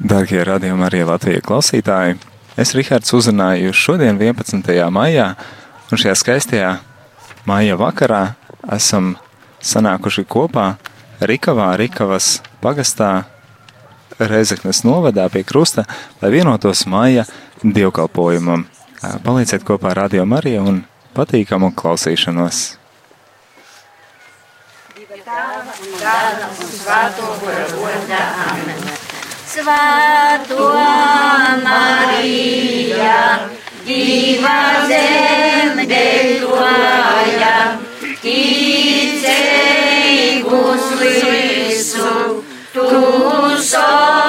Darbie radījumi arī Latvijas klausītāji. Es Rihards uzrunāju jūs šodien, 11. maijā, un šajā skaistajā maija vakarā esam sanākuši kopā Rikavā, Rikavas pagastā, Reizeknes novadā pie krusta, lai vienotos maija dievkalpojumam. Palīdziet kopā ar Radio Mariju un patīkamu klausīšanos! Divi tāva un dāva un svāto, kura godā, amen. Svētā Marija, divā zemdegoja, ticēgus visu, tu sodegotoja.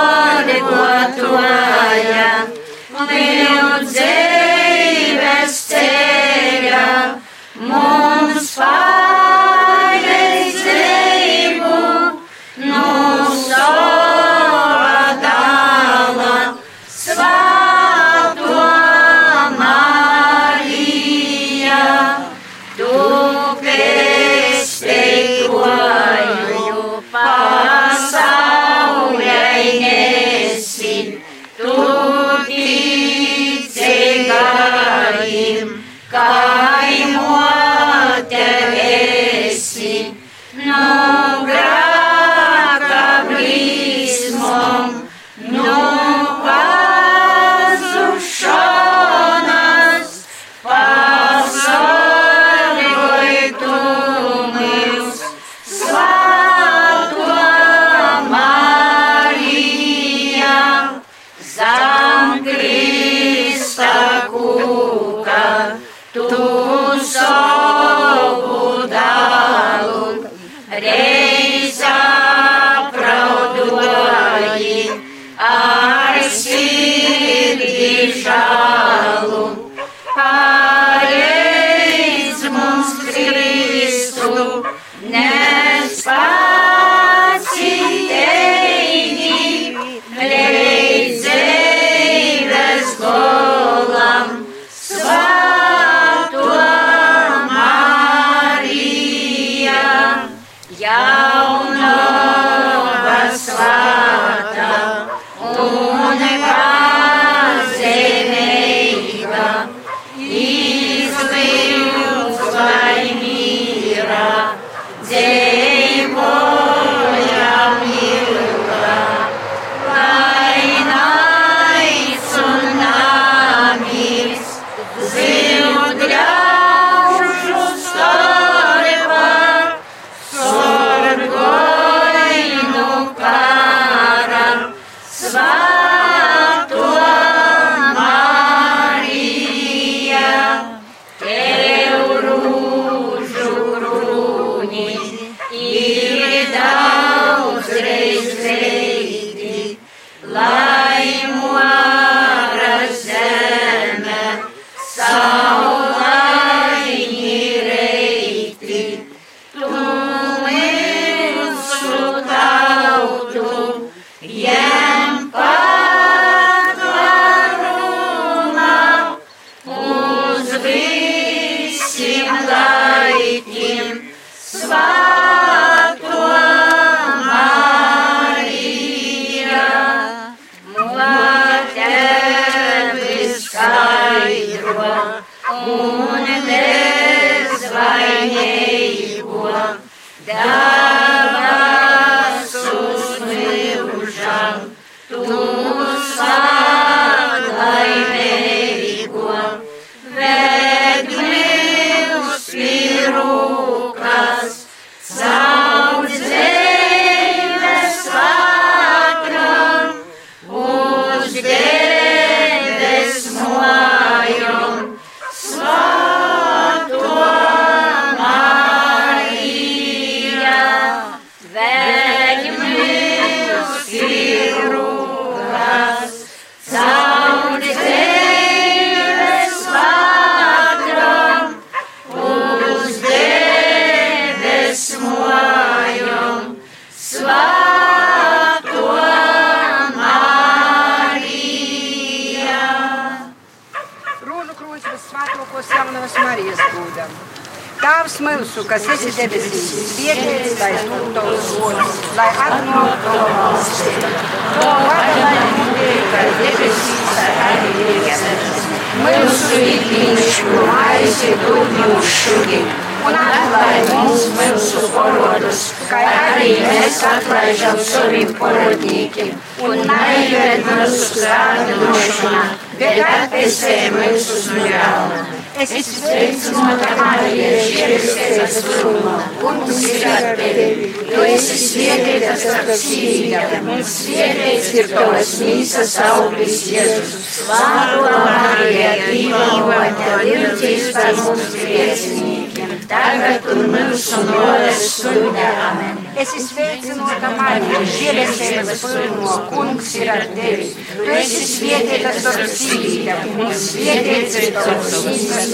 lūkšu, kas esi debesīs, sviedrēts lai tūktos gods, lai atnāk tava valstība. To padarā mūtīgi, ka debesīs ar arī iekēmēs. Mūsu ikdienišu maisi dod mums šodien. Un atklāj mums mūsu porodus, kā arī mēs atlaižam saviem porodniekiem. Un neieved mūsu grādu nošanā, bet atpesē mūsu uz mirālu. Es esmu sveicināta Marija, žēlestības pilna, kungs ir ar tevi. Tu esi svētīta starp sīvītēm, un svētīts ir tavas mīsas auglis Jēzus. Slāvu Marija, Dieva mote, lūdzīgs par mums grēciniekiem, tagad un mūsu noras stundā. Amen. Es esmu sveicināta Marija, žēlestības pilna, kungs ir ar tevi. Tu esi svētīta starp sīvītēm, un svētīts ir tavas mīsas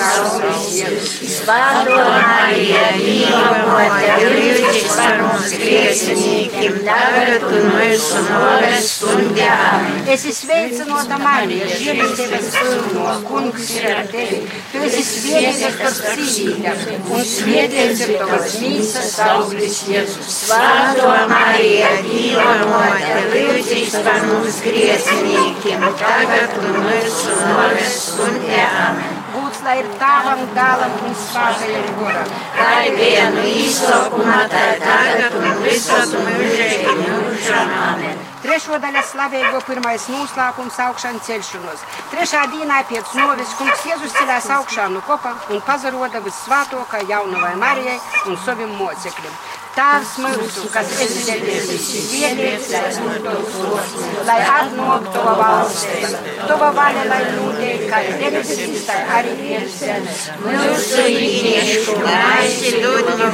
Svētā Marija, Dieva mote, lūdzīgs par mums grēciniekiem, tagad un mūsu noras stundā. Es esmu sveicināta Marija, žēlastības pilno, kungs ir ar tevi. Tu esi svētīta starp sīvītēm, un svētīts ir tavas mīsas auglis Jēzus. Svētā Marija, Dieva mote, lūdzīgs par mums grēciniekiem, tagad un mūsu stundā. Amen būs, lai ir tavam galam un svētajam goram. Lai vienu izsaukumā tā tagad un visur mūžīgi mūžam. Amen. Trešo daļu slavēgo pirmais noslēpums augšana celšanos. Trešā dienā pēc novis kungs Jēzus ceļās augšā no kopa un pazaroda vissvētākā jaunavai Marijai un saviem mocekļiem. Tēvs mūsu, kas esi debesīs, lai būtu tavs gods, lai atnāk tava valstība. Tava vaļa, lai notiek, kā debesīs, tā arī virs zemes. Mūsu ikdiešu maizi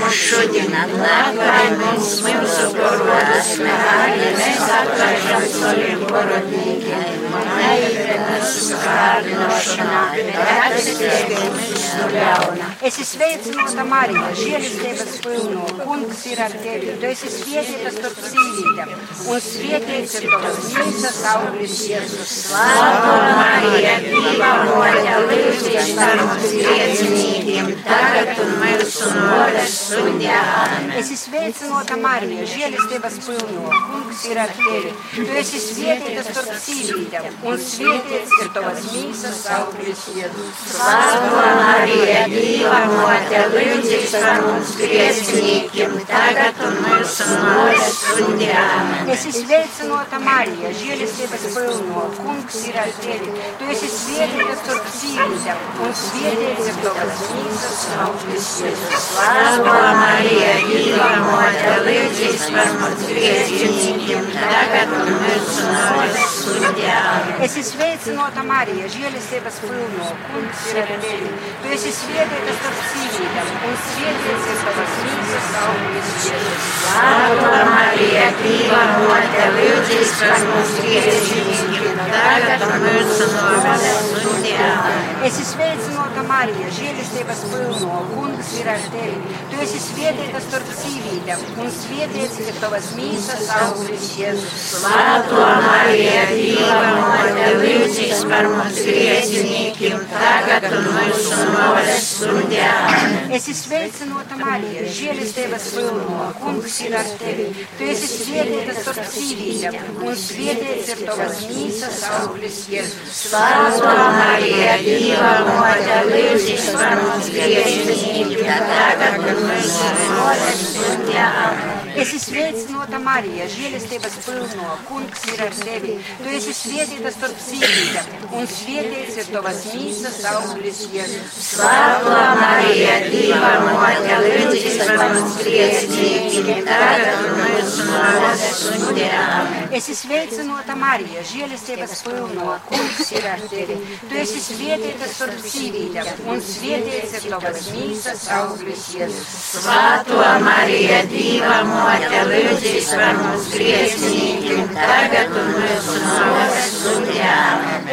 dod mums šodien, atklāj mums mūsu parodus, arī mēs atklājam saviem parodniekiem. Neieved mūsu kārdinošanā, bet atpestī mūs no ļauna. Es esmu sveicināta Marija, žēlistības pilno, kungs ir ar tevi. Tu esi svētīta starp sīvītēm, un svētīts ir tavas mīsas auglis Jēzus. Svētā Marija, Dieva mote, lūdzīgs par mums grēciniekiem, tagad un mūsu nodas stundā. Es esmu sveicināta Marija, žēlistības pilno, kungs ir ar tevi. Tu esi svētīta starp sīvītēm, un svētīts ir tavas mīsas auglis Jēzus. Svētā Marija, Dieva mote, lūdzīgs par mums grēciniekiem, tagad un mūsu nodas stundā. Es esmu sveicināta Marija, žēlistības pilno, kungs ir ar tevi. Tu esi svētīta starp sīvītēm, un svētīts ir tavas mīsas auglis Jēzus. Svētā Marija, Dieva mote, lūdzīgs par mums grēciniekiem, tagad un mūsu nodas stundā. Es esmu sveicināta Marija, žēlistības pilno, kungs ir ar tevi. Tu esi svētīta starp sīvītēm, un svētīts ir tavas mīsas auglis Jēzus. Svētā Marija, Dieva mote, lūdzīgs par mums grēciniekiem, tagad un mūsu nodas stundā. Es esmu sveicināta Marija, žēlistības pilno, kungs ir ar tevi. Tu esi svētīta starp sīvītēm, un svētīts ir tavas mīsas auglis Jēzus. Svētā Marija, Dieva mote, lūdzīgs par mums grēciniekiem, tagad un mūsu nodas stundā. Es esmu sveicināta Marija, žēlistības pilno, kungs ir ar tevi. Tu esi svētīta starp sīvītēm, un svētīts ir tavas mīsas auglis Jēzus. Svētā Es esmu sveicināta Marija, žēlistības pilno, kungs ir ar tevi. Tu esi svētīta starp sīvītēm, un svētīts ir tavas mīsas auglis Jēzus. Svētā Marija, Dieva mote, lūdzīgs par mums grēciniekiem, tagad un mūsu nodas stundā. Es esmu sveicināta Marija, žēlistības pilno, kungs ir ar tevi. Tu esi svētīta starp sīvītēm, un svētīts ir tavas mīsas auglis Jēzus. Svētā Marija, Dieva mote, lūdzīgs par mums grēciniekiem, tagad un mūsu nodas stundā.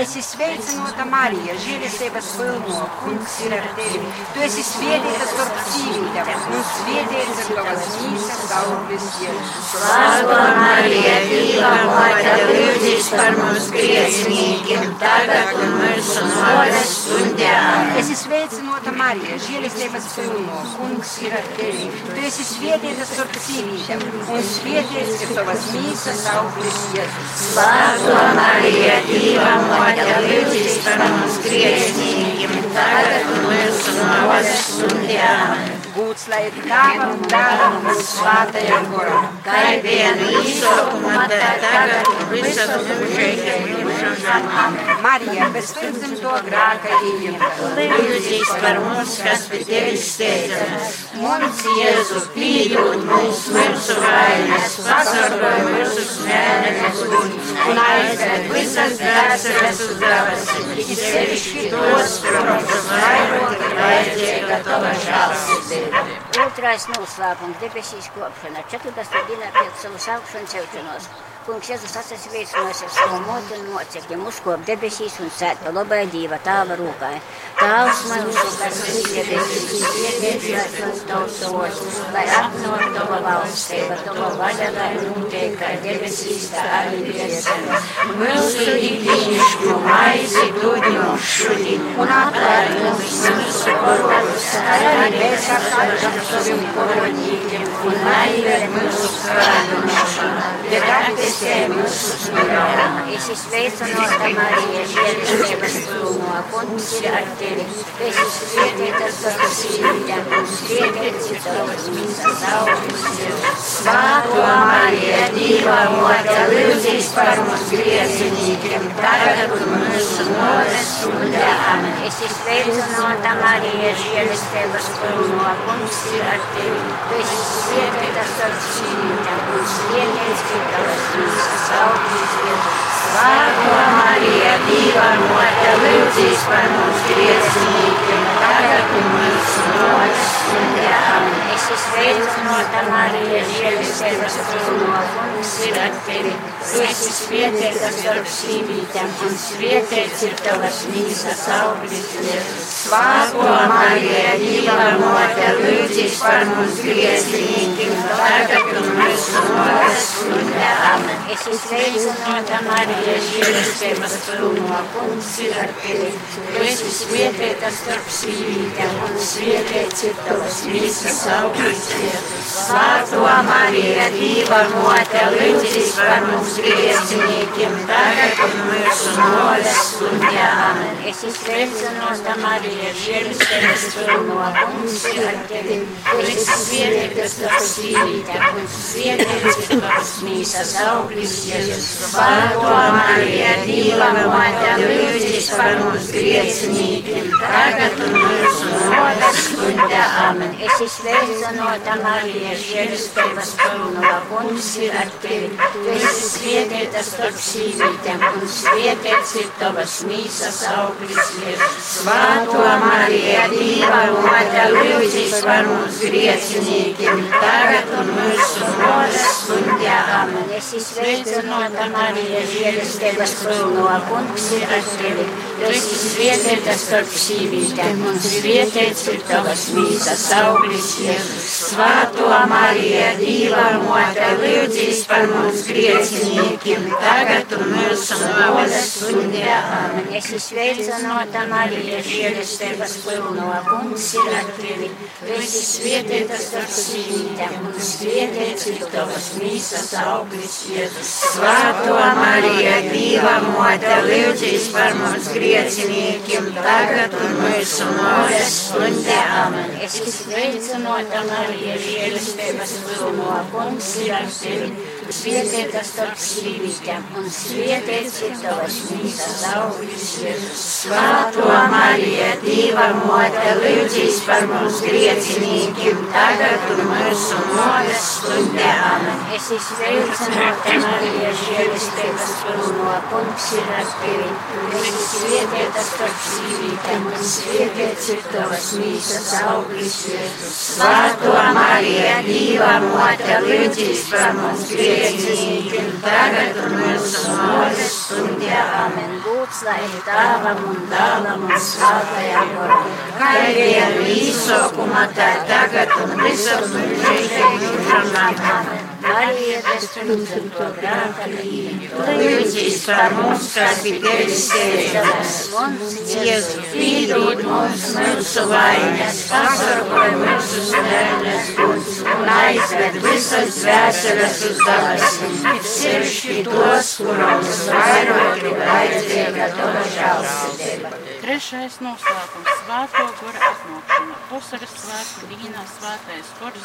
Es esmu sveicināta Marija, žēlistības pilno, kungs ir ar tevi. Tu esi svētīta starp sīvītēm, un svētīts ir tavas mīsas auglis Jēzus. Svētā Marija, Dieva mote, lūdzīgs par mums grēciniekiem, tagad un mūsu nāves stundā. Es esmu sveicināta Marija, žēlistības pilno, kungs ir ar tevi. Tu esi svētīta starp sīvītēm, un svētīts ir tavas mīsas auglis Jēzus. Svētā Marija, Dieva mote, lūdzīs par mums grēciniekiem, tagad un mūsu nāves stundā. Būts lai ir tēvam, dēlam un svētajam goram. Kā bija īsākumā, tā tagad un visur mūžīgiem mūžam. Marija, bez pirmzimto grāka ieņemta. Lūdzīs par mums, kas pie tevis steidzamies. Mums, Jēzu, pīdūt mums mūsu vainas, pasargāj mūsu smēnenes un aizved visas dvēseles uz debesi. It sevišķi tos, kurus vairāk ir vajadzīga tava žālsirdība. Otrais noslēpums - debesīs kopšana. 14. dienā pēc savas augšanas celšanos. Kungs Jēzus savu motu un mocekļiem, uzkop debesīs un sēt pa labai dīva tāva rūkai. Tāvs man uzsūkās uz debesīs, iedēļas mums tautos, lai apnor tava valstība, tava vaļa, lai notiek kā debesīs, tā arī vies zemes. Mūsu ikdienišķo maizi dod mums šodien un atvēr mums mūsu parodus, kā arī mēs atvēram saviem parodīgiem un neived mūsu skādināšanu, bet atpestē mūsu smirām. Es izveicinota Marija, žēlistības pilno, kungs ir ar tevi. Es izsvietiet ar savu sīvītēm, un svietiet ir tavas misas augļus. Svētā Marija, Dieva mote, lūdzīs par mums griezinīgiem, tagad un mūsu nāves stundā. Amen. Es izveicinota Marija, žēlistības pilno, kungs ir ar tevi. Es izsvietiet ar savu sīvītēm, un svietiet ir tavas misas augļus. Svētā Marija, Dieva mote, lūdzīs par mums griezinīgiem, tagad mūsu nāves stundā. Es izveicinota Marija, žēlistības pilno, kungs ir ar tevi. Tu esi svētīta starp sīvītēm, un svētīts ir tavas mīsas auglis. Svētā Marija, Dieva mote, lūdzīs par mums griezinīgiem, tagad un mūsu stundā. Amen. Es izveicinota Marija, žēlistības pilno, kungs ir ar tevi. Tu esi svētīta starp sīvītēm, un svētīts ir tavas mīsas auglis. Svētā Marija, Dieva mote, lūdzīs par mums griezinīgiem, tagad un mūsu nāves stundā. Amen. Es izveicinota Marija, žēlistības pilno, kungs ir ar tevi. Tu esi svētīta starp sīvītēm, un svētīts ir tavas mīsas auglis. Svētā Marija, Dieva mote, lūdzīs par mums griezinīgiem, tagad un mūsu nāves stundā. Amen. Es izveicinota Marija, žēlistības pilno, kungs ir ar tevi. Tu esi svētīta starp sīvītēm, un svētīts ir tavas mīsas auglis. Svētā Marija, Dieva mote, lūdzīs par mums griecinīgiem, tagad un mūsu nāves stundā. Amen. Es izveicinota Marija, žēlistības pilno, kungs ir ar tevi. Tu esi svētīta starp sīvītēm, un svētīts ir tavas mīsas auglis. Svētā Marija, Dieva mote, lūdzīs par mums griecinīgiem, tagad un mūsu nāves stundā. Amen. Es izveicinota Marija, žēlistības pilno, kungs ir ar tevi. Tu esi svētīta starp sīvītēm, un svētīts ir tavas mīsas auglis. Svētā Marija, Dieva mote, lūdzīs par mums griecinīgiem, tagad un mūsu nāves stundā. Amen. Es izveicinota Marija, žēlistības pilno, kungs ir ar tevi. Svētīta starp sīvītēm, un svētīts ir tavas mīsas auglis. Svētā Marija, Dieva mote, lūdzīs par mums griecinīgiem, tagad un mūsu nāves stundā. Amen. Es izveicinota Marija, žēlistības pilno, kungs ir ar tevi. Esi svētīta starp sīvītēm, un svētīts ir tavas mīsas auglis. Svētā Marija, Dieva mote, lūdzīs par mums griecinīgiem, tagad un mūsu nāves stundā. Amen. Lūdz, lai tēvam un dēlam un svētajam goram, kā bija īsākumā, tā tagad un visur mūžīgi mūžam. Amen. Marija, bez trūcamto grāka līniju. Lūdzīs par mums, kas pie tevis steidzas. Jēzu, piedod mums mūsu vainas, pasargāj mūsu svētnes un aizved visas dvēseles uz debesīm. Sevišķi tos, kuriem vairāk ir vajadzīga tava žēlsirdība. Trešais noslēpums - svēto gura atnākšana. Pusaras svētku dīnā svētais kurs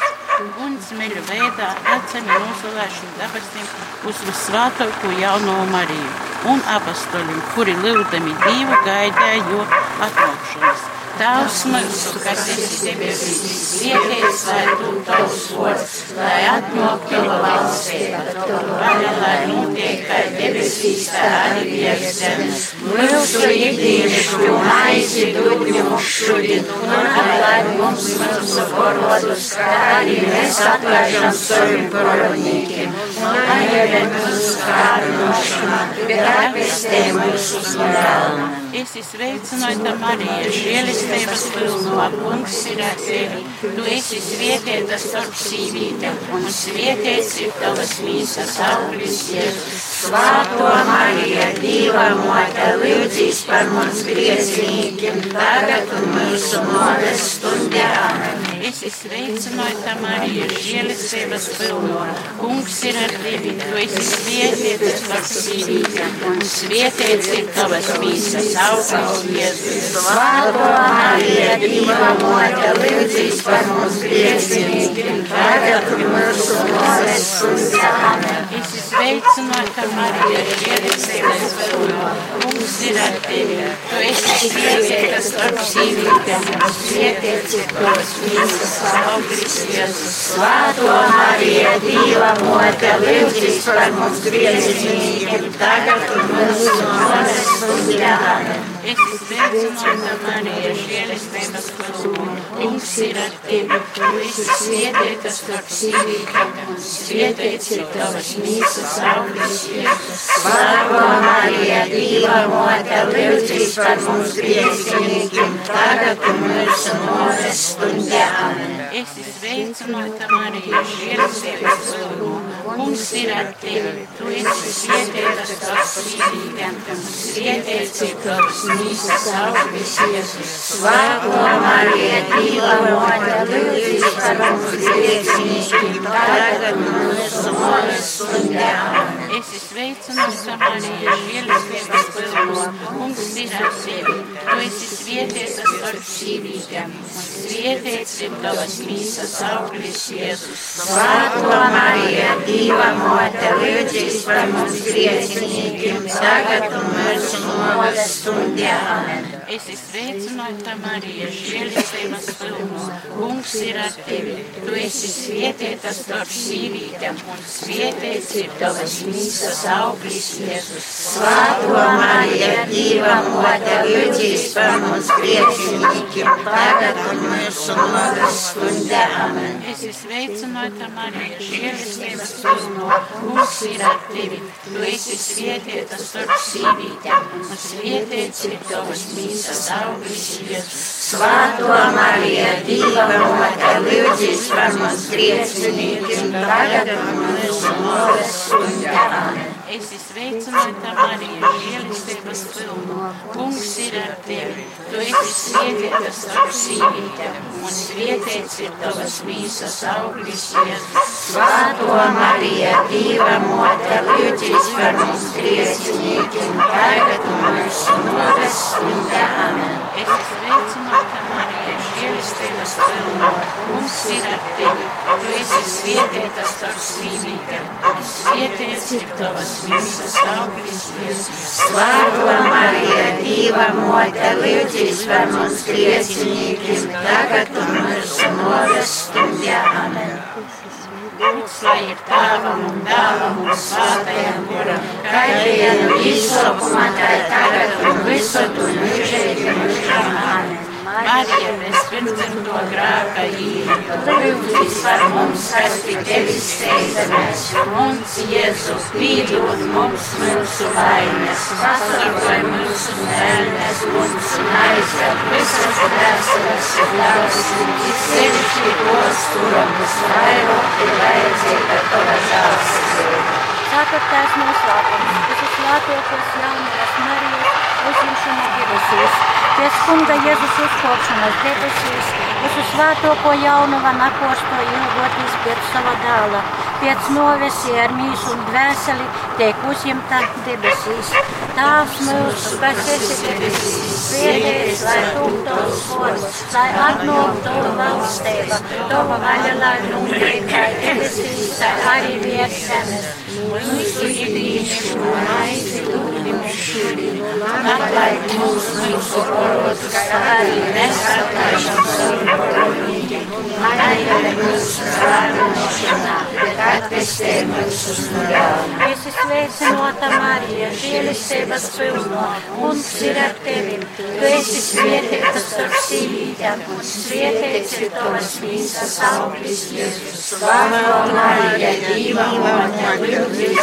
un smeļu veidā atceļ nosalēšanu debesīm uz visvētāko jauno Mariju un apastoļiem, kuri lūdami Dievu gaidīja jo atnākšanas. Tēvs mūsu, kas esi debesīs, svētīts lai tu tavs vārds, lai atnāk tava valstība, tava vaļa, lai notiek kā debesīs, tā arī virs zemes. Mūsu ikdienišķu maizi dod mums šodien, un atlaid mums mūsu parodus, kā arī mēs atlaižam saviem parodniekiem. Un aieved mūsu kārdinošanā, bet atpestē mūsu no ļauna. Esi sveicināta Marija, žēlistības pilnā, kungs ir ar tevi. Tu esi svētīta starp sīvītēm, un svētīts ir tavas mīsas auglis, Jēzus. Svētā Marija, Dieva mote, lūdzīs par mums griezinīkiem, tagad un mūsu nodas stundē. Amen. Esi sveicināta Marija, žēlistības pilnā, kungs ir ar tevi. Tu esi svētīta starp sīvītēm, un svētīts ir tavas mīsas auglis, Jēzus. Svētā Marija, Dieva mote, lūdzīs par mums griezinīkiem, tagad un mūsu nodas stundē. Amen. Sveicināta Marija, žēlistības pilnā, kungs ir ar tevi. Tu esi svētīta starp sīvītēm, ir tavas mīsas auglis, Jēzus. Svētā Marija, Dieva mote, lūdzīs par mums griezinīkiem, tagad un mūsu nodas stundē. Amen. Esi sveicināta Marija, žēlistības pilnā, kungs ir ar tevi. Tu esi svētīta starp sīvītēm, un svētīts ir tavas mīsas Jēzus. Svētā Marija, Dieva mote, lūdzīs par mums griezinīkiem, tagad un mūsu nodas stundē. Amen. Esi sveicināta Marija, žēlistības pilnā, kungs ir ar tevi. Tu esi svētīta starp sīvītēm, un svētīts ir tavas mīsas Jēzus. Svētā Marija, Dieva mote, lūdzīs par mums griezinīkiem, tagad mūsu stundē. Amen. Esi sveicināta Marija, žēlistības pilnā, kungs ir ar tevi. Tu esi svētīta starp sīvītēm, svētīts ir tavas mīsas auglis, Jēzus. Svētā Marija, Dieva mote, lūdzīs par mums griezinīkiem, tagad mūsu nodas stundē. Amen. Esi sveicināta Marija, žēlistības pilnā, kungs ir ar tevi. Tu esi svētīta starp sīvītēm, un svētīts ir tavas mīsas auglis, Jēzus. Svētā Marija, Dieva mote, lūdzīs par mums griezinīkiem, tagad un mūsu nodas stundē. Amen. Esi sveicināta Marija, žēlistības pilnā, kungs ir ar tevi. Tu esi svētīta starp sīvītēm, un svētīts ir tavas mīsas auglis, Jēzus. Svētā Marija, Dieva mote, lūdzīs par mums griezinīkiem, tagad un mūsu nodas stundē. Esi sveicināta Marija, žēlistības pilnā, kungs ir ar tevi. Tu esi svētīta starp sīvītēm, un svētīts ir tavas mīsas auglis, Jēzus. Svētā Marija, Dieva mote, lūdzīs par mums griezinīkiem, tagad un mūsu nodas stundē. Amen. Esi sveicināta Marija, žēlistības pilnā, kungs ir ar tevi. Tu esi svētīta starp sīvītēm, un svētīts ir tavas mīsas auglis, Jēzus. Svētā Marija, Dieva mote, lūdzīs par mums griezinīkiem, tagad un mūsu nodas stundē. Amen. Lūdz, lai ir tēvam un dēlam un svētajam guram, Kā bija no izsaukumā, tā ir tagad un visur un mūžīgi mūžam. Amen. Marija, bez pirmdzimto grāka īņu, lūdz par mums, kas pie tevis steidzamies, mums, Jēzu, pīdod mums mūsu vainas, pasargāj mūsu nēnes, mums un aizved visas dvēseles un ļaus, sevišķi tos, kuram visvairāk ir vajadzīga tava žālsirdība. Ceturtais noslēpums - visvislātākais jaunās Marijas uzņemšana debesīs. Pēc kunga Jēzus uzkopšanas debesīs, uz svētoko jaunuva nakosto ilgoties pēc sava dēla, pēc novesi ar mīsu un dvēseli tiek uzņemta debesīs. Tās mūsu, kas esi debesīs, svētīts, lai tūp tavs vārds, lai atnāk tavu valstība, tava vaļa, lai kā debesīs, tā arī virs zemes. Mūsu ikdienas maizi dod mums šodien, un atlaid mums mūsu parodus, kā arī mēs atlaižam savu parodīgiem, un aiziet mūsu zārnošanā, bet atpestē mūsu no ļauna. Esi sveicināta Marija, žēlistības pilno, kungs ir ar tevi. Tu esi svētīta starp sīvītēm, un svētīts ir tavas mīsas auglis, Jēzus. Slava Marija, Dieva mote, lūdz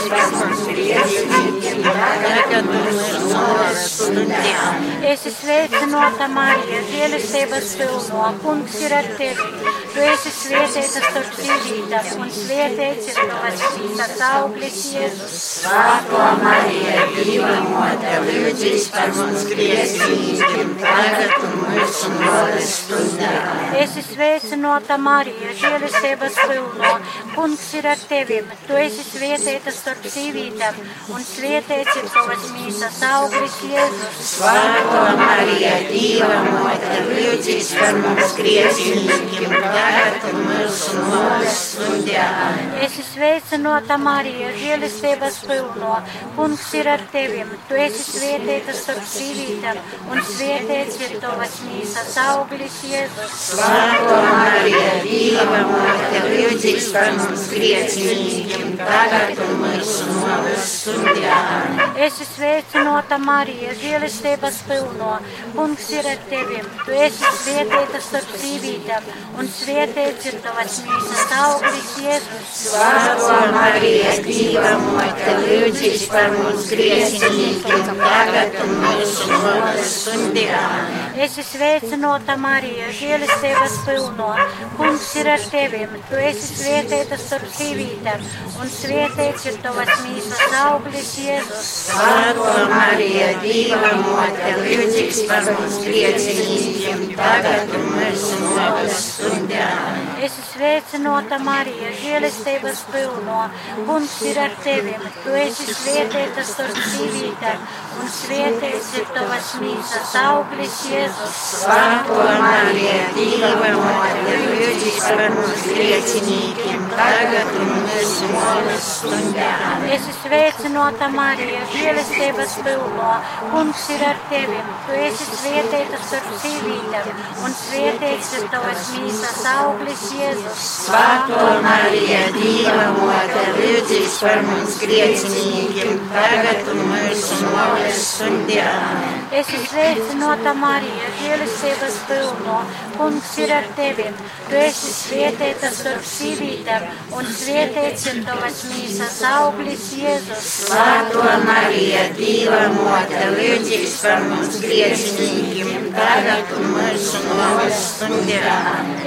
stundā. Esi sveicināta Marija, žēlistības pilno, kungs ir ar tevi. Tu esi svētīta starp sīvītēm, un svētīts ir tavas mīsas auglis, Jēzus. Slava Marija, Dieva mote, lūdz par mums griežiem, tagad mūsu nāves stundā. Esi sveicināta Marija, žēlistības pilno, kungs ir ar tevi. Tu esi svētīta starp sīvītēm, un svētīts ir tavas mīsas auglis, Jēzus. Slava Marija, Dieva mote, lūdz par mums griežiem, tagad mūsu nāves stundā. Esi sveicināta Marija, žēlistības pilno, kungs ir ar tevi. Tu esi svētīta starp sīvītēm, un svētīts ir tavas mīsas auglis, Jēzus. Slava Marija, Dieva mote, lūdz par mums griežiem, tagad mūsu nāves stundā. Esi sveicināta Marija, žēlistības pilno, kungs ir ar tevi. Tu esi svētīta starp sīvītēm, un svētīts ir tavas mīsas auglis, Jēzus. Slava Marija, Dieva mote, lūdz par mums griežiem, tagad mūsu nāves stundā. Esi sveicināta Marija, žēlistības pilno, kungs ir ar tevi. Tu esi svētīta starp sīvītēm, un svētīts ir tavas mīsas auglis, Jēzus. Slava Marija, Dieva mote, lūdz par mums griežiem, tagad mūsu nāves stundā. Esi sveicināta Marija, žēlistības pilno, kungs ir ar tevi. Tu esi svētīta starp sīvītēm, un svētīts ir tavas mīsas auglis, Jēzus. Slava Marija, Dieva mote, lūdz par mums griežiem, tagad mūsu nāves stundā. Esi sveicināta Marija, žēlistības pilno, kungs ir ar tevi. Tu esi svētīta starp sīvītēm, un svētīts ir tavas mīsas auglis, Jēzus. Slava Marija, lūdz par mums griežiem, tagad mūsu nāves stundā. Esi sveicināta Marija, žēlistības pilno, kungs ir ar tevi. Tu esi svētīta starp sīvītēm, un svētīts ir tavas mīsas auglis, Jēzus. Slava Marija, Dieva mote, lūdz par mums griežiem, tagad mūsu nāves stundā.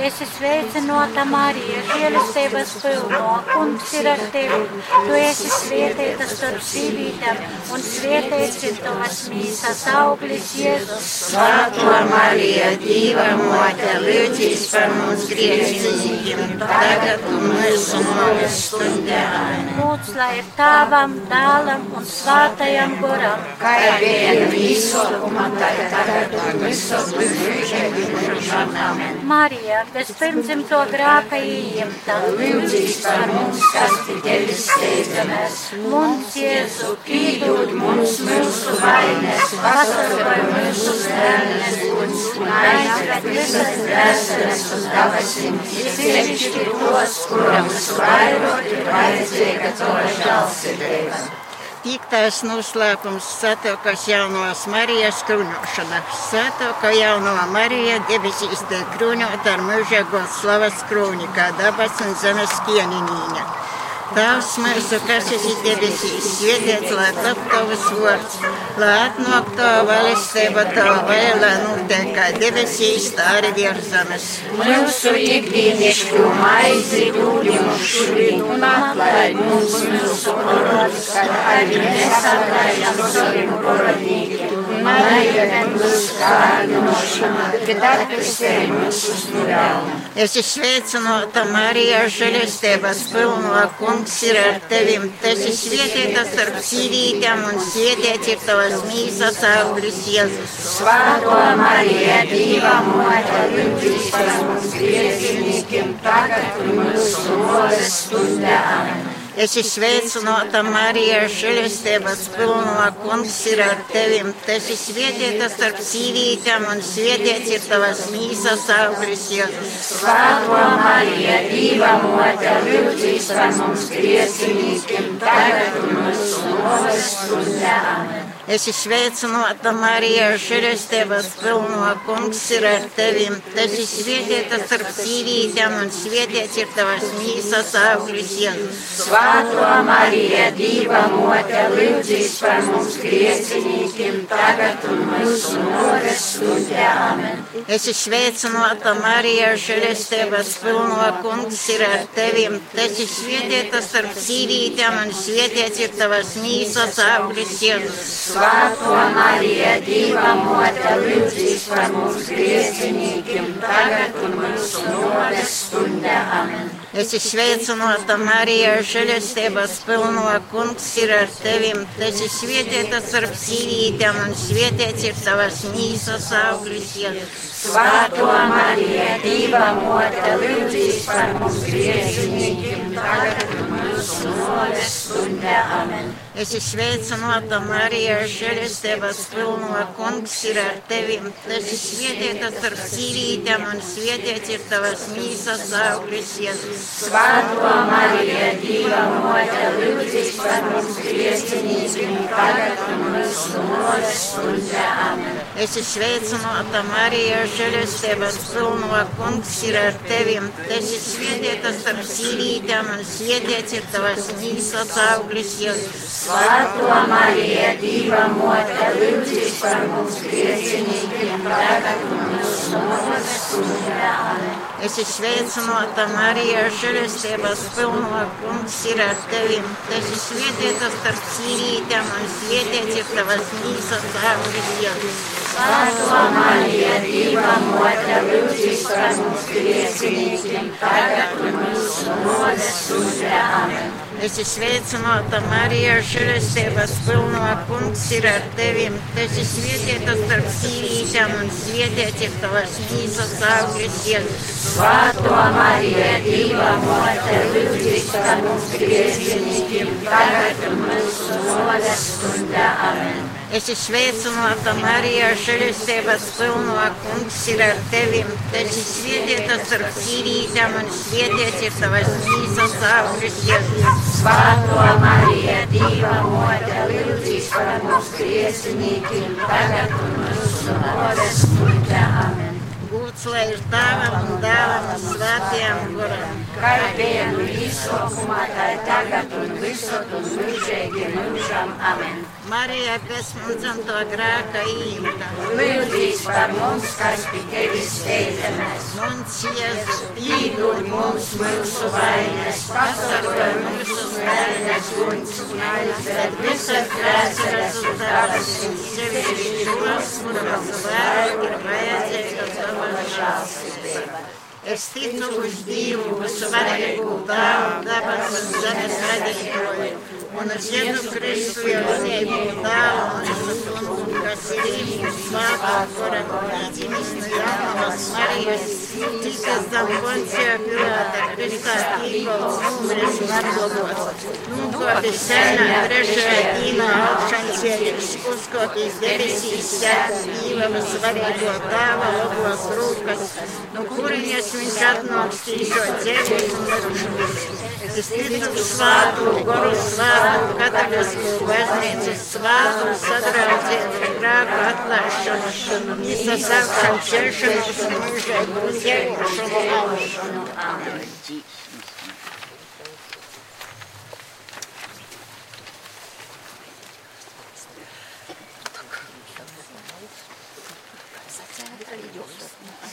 Esi sveicināta Marija, žēlistības pilno, kungs ir ar tevi. Tu esi svētīta starp sīvītēm, un svētīts ir tavas mīsas auglis, Jēzus. Slava Marija, Dieva mote, lūdz par mums griežiem, tagad mūsu nāves stundā. Lūdz, lai ir tāvam, dēlam un svātajam goram. Kā bija visuma, tad tagad un visos mūžiem. Amen. Marija, bez pirmdzimto grāka ieņemta. Lūdz par mums, kas pie tevis steidzamies. Mums, Jēzu, Piedod mums mūsu vainas, pasargāj mūsu bērnes un aizved visas dvēseles uz dabasim, sevišķi tos, kuram visvairāk ir vajadzīga tava žēlsirdība. Piektais noslēpums - Svētokās jaunās Marijas krūņošana. Svētokā jaunā Marija debesīs dēļ krūņot ar mūžīgo slavas krūņi, kā dabas un zemes kieninīņa. Tēvs mūsu, kas esi debesīs, svētīts, lai top tavs vārds, lai atnāk tava valstība, tava vaļa, lai notiek kā debesīs, tā arī virs zemes. Mūsu ikdienišķo maizi mums šodien un atlaid mums mūsu parodus, kā arī mēs atlaidam saviem parodnīkiem. Es izsveicinu to Mariju, žēlestības pilno kungs ir ar tevim. Tas ir svētītas starp sīvītēm un svētīts ir tavas mīsas augļus Jēzus. Svētā Marija, Dieva mote, lūdzu par mums grieziniekiem, tagad ir mūsu mūža stundā. Es esmu sveicināta Marija, žēlestības pilno kungs ir ar tevim. Tu esi svētīta starp sīvītēm un svētīts ir tavas mīsas auglis Jēzus. Svētā Marija, Dieva mote, lūdzīs par mums griezinīkiem, tagad mūsu nores stundē. Amen. Es esmu sveicināta Marija, žēlestības pilno kungs ir ar tevim. Tu esi svētīta starp sīvītēm un svētīts ir tavas mīsas auglis Jēzus. Svētā Marija, Dieva mote, lūdzīs par mums griezinīkiem, tagad un mūsu nores stundē. Amen. Es esmu sveicināta Marija, žēlestības pilno kungs ir ar tevim. Tu esi svētīta starp sīvītēm un svētīts ir tavas mīsas auglis Jēzus. Svētā Marija, Dieva mote, lūdzīs par mums griezinīkiem, tagad un mūsu nores stundē. Amen. Es esmu sveicināta Marija, žēlestības pilno kungs ir ar tevim. Tu esi svētīta starp sīvītēm un svētīts ir tavas mīsas auglis Jēzus. Svētā Marija, Dieva mote, lūdzīs par mums griezinīkiem, tagad un mūsu nores stundē. Amen. Es esmu sveicināta Marija, žēlestības pilno kungs ir ar tevim. Tu esi svētīta starp sīvītēm un svētīts ir tavas mīsas auglis Jēzus. Svētā Marija, Dieva mote, lūdzīs par mums griezinīkiem, tagad un mūsu nores stundē. Amen. Es esmu sveicināta Marija, žēlestības pilno kungs ir ar tevim. Tu esi svētīta starp sīvītēm un svētīts ir tavas mīsas auglis. Svētā Marija, Dieva mote, lūdzīs par mums griezinīkiem, tagad un mūsu nores stundē. Amen. Es esmu sveicināta Marija, žēlestības pilno kungs ir ar tevim. Tu esi svētīta starp sīvītēm un svētīts ir tavas mīsas auglis Jēzus. Svētā Marija, Dieva mote, lūdzīs par mums griezinīkiem, tagad un mūsu nores stundē. Amen. Es esmu sveicināta Marija, žēlestības pilno kungs ir ar tevim. Tu esi svētīta starp sīvītēm un svētīts ir tavas mīsas auglis Jēzus. Svētā Marija, Dieva mote, lūdzīs par mums griezinīkiem, tagad un mūsu nores stundē. Amen. Es esmu sveicināta Marija, žēlestības pilno kungs ir ar tevim. Tu esi svētīta starp sīvītēm un svētīts ir tavas mīsas auglis Jēzus. Svētā Marija, Dieva mote, lūdzīs par mums griezinīkiem, tagad un mūsu nores stundē. Amen. Gods lai ir tēvam un dēlam un svētajam guram. Izsaukumā, tā ir tagad un visur un mūžīgi mūžam. Amen. Marija, kas mums dzimto grēka īmta, Lūdzīs par mums, kas pie tevis steidzamies. mums Jēzu, Iedod mums mūsu vainas, pasargā mūsu vainas guns un aizved visas grēceres uz debesīm, sevišķi tos, kuram vairāk ir vajadzīga tava žēlsirdība. Es ticu uz Dievu, visu varēju tēvu, dabas un zemes radītāju, Он Отец Христу Иосифу дал, он Красивый, слава, город, видимость, явного, смотрелись, ты создал Понтия Пилата, Христа, Игол, умрешь на прежде один Писана, Бреша, Дина, Шантели, Шкуско, Издебеси, Сяк, пивом Сварего, Дава, Облас, Рука, но курение свинчатно, Стишо, Девять, Стыдно, Свату, Гору, Слава, katalikos baznīcas svātu satraucienu grāku atlaišanu, izsasākšanu, ķeršanu, mūžēju un ķeršanu augšanu. Amen.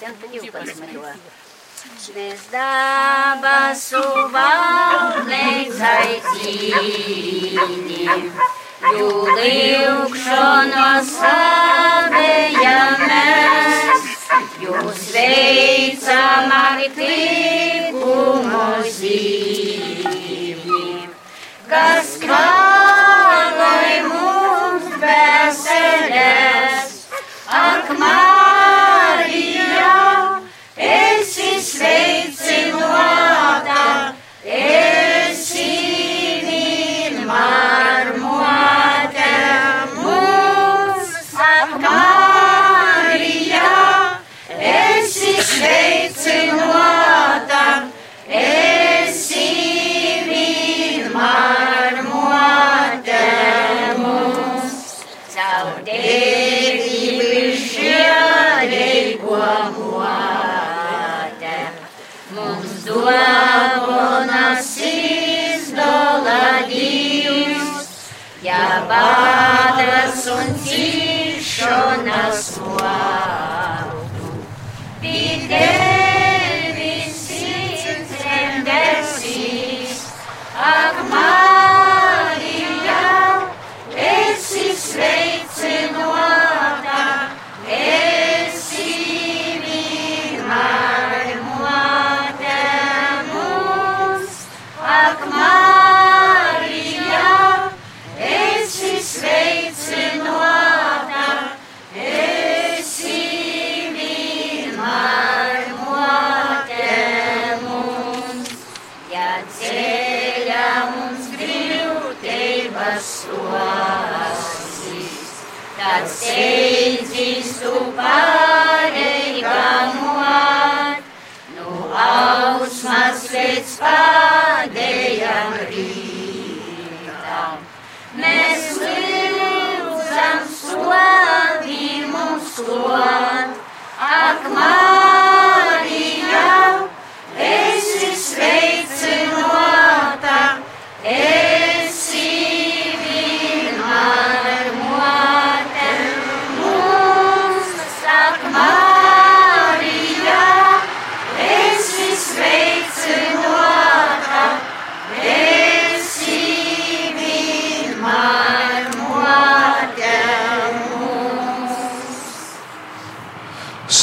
Я на него посмотрела. Šis dabasu valdnieks aicinīja, jūlīkšana savēja mēs, jūs veicam ar tīk. Tuhan, Akmal.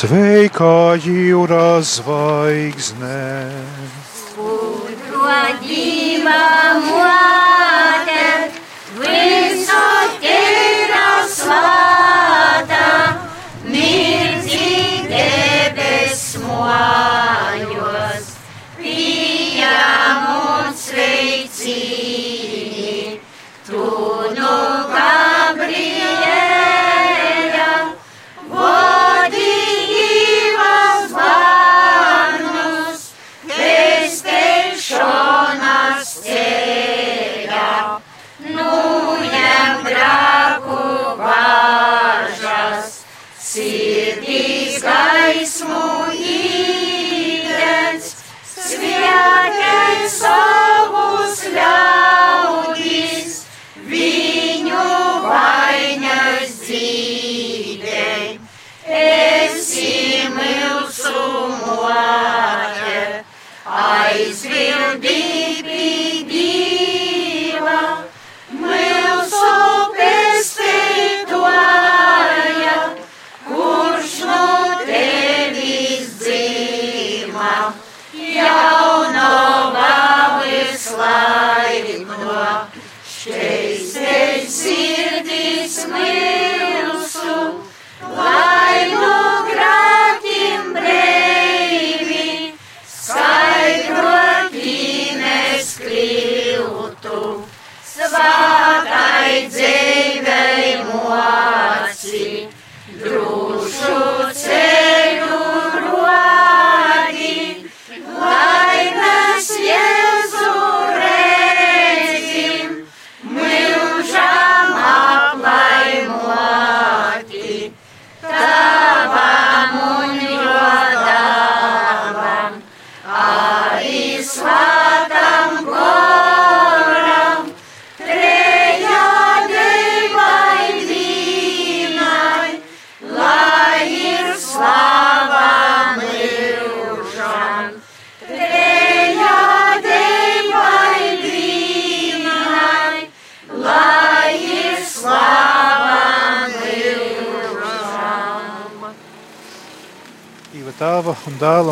Sveika jūra zvaigzne, Putra dzīva mūža.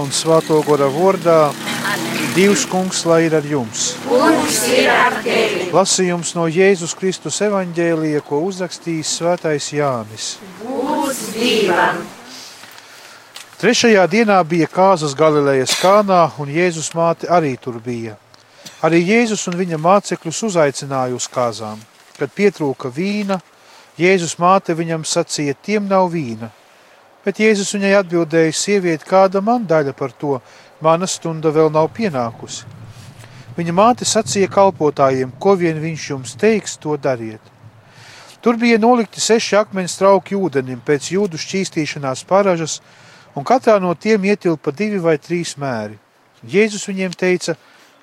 Un svāto gora vārdā. Dievs kungs, lai ir ar jums. Ir ar tevi. Lasījums no Jēzus Kristus evaņģēlija, ko uzrakstījis svētais Jānis. Būs dievam. Trešajā dienā bija kāzas Galilejas kānā, un Jēzus māte arī tur bija. Arī Jēzus un viņa mācekļus uzaicināja uz kāzām. Kad pietrūka vīna, Jēzus māte viņam sacīja, tiem nav vīna. Bet Jēzus viņai atbildēja, sieviete, kāda man daļa par to, mana stunda vēl nav pienākusi. Viņa māte sacīja kalpotājiem, ko vien viņš jums teiks, to dariet. Tur bija nolikti seši akmens trauki ūdenim pēc jūdu šķīstīšanās paražas, un katrā no tiem ietilpa divi vai trīs mēri. Jēzus viņiem teica,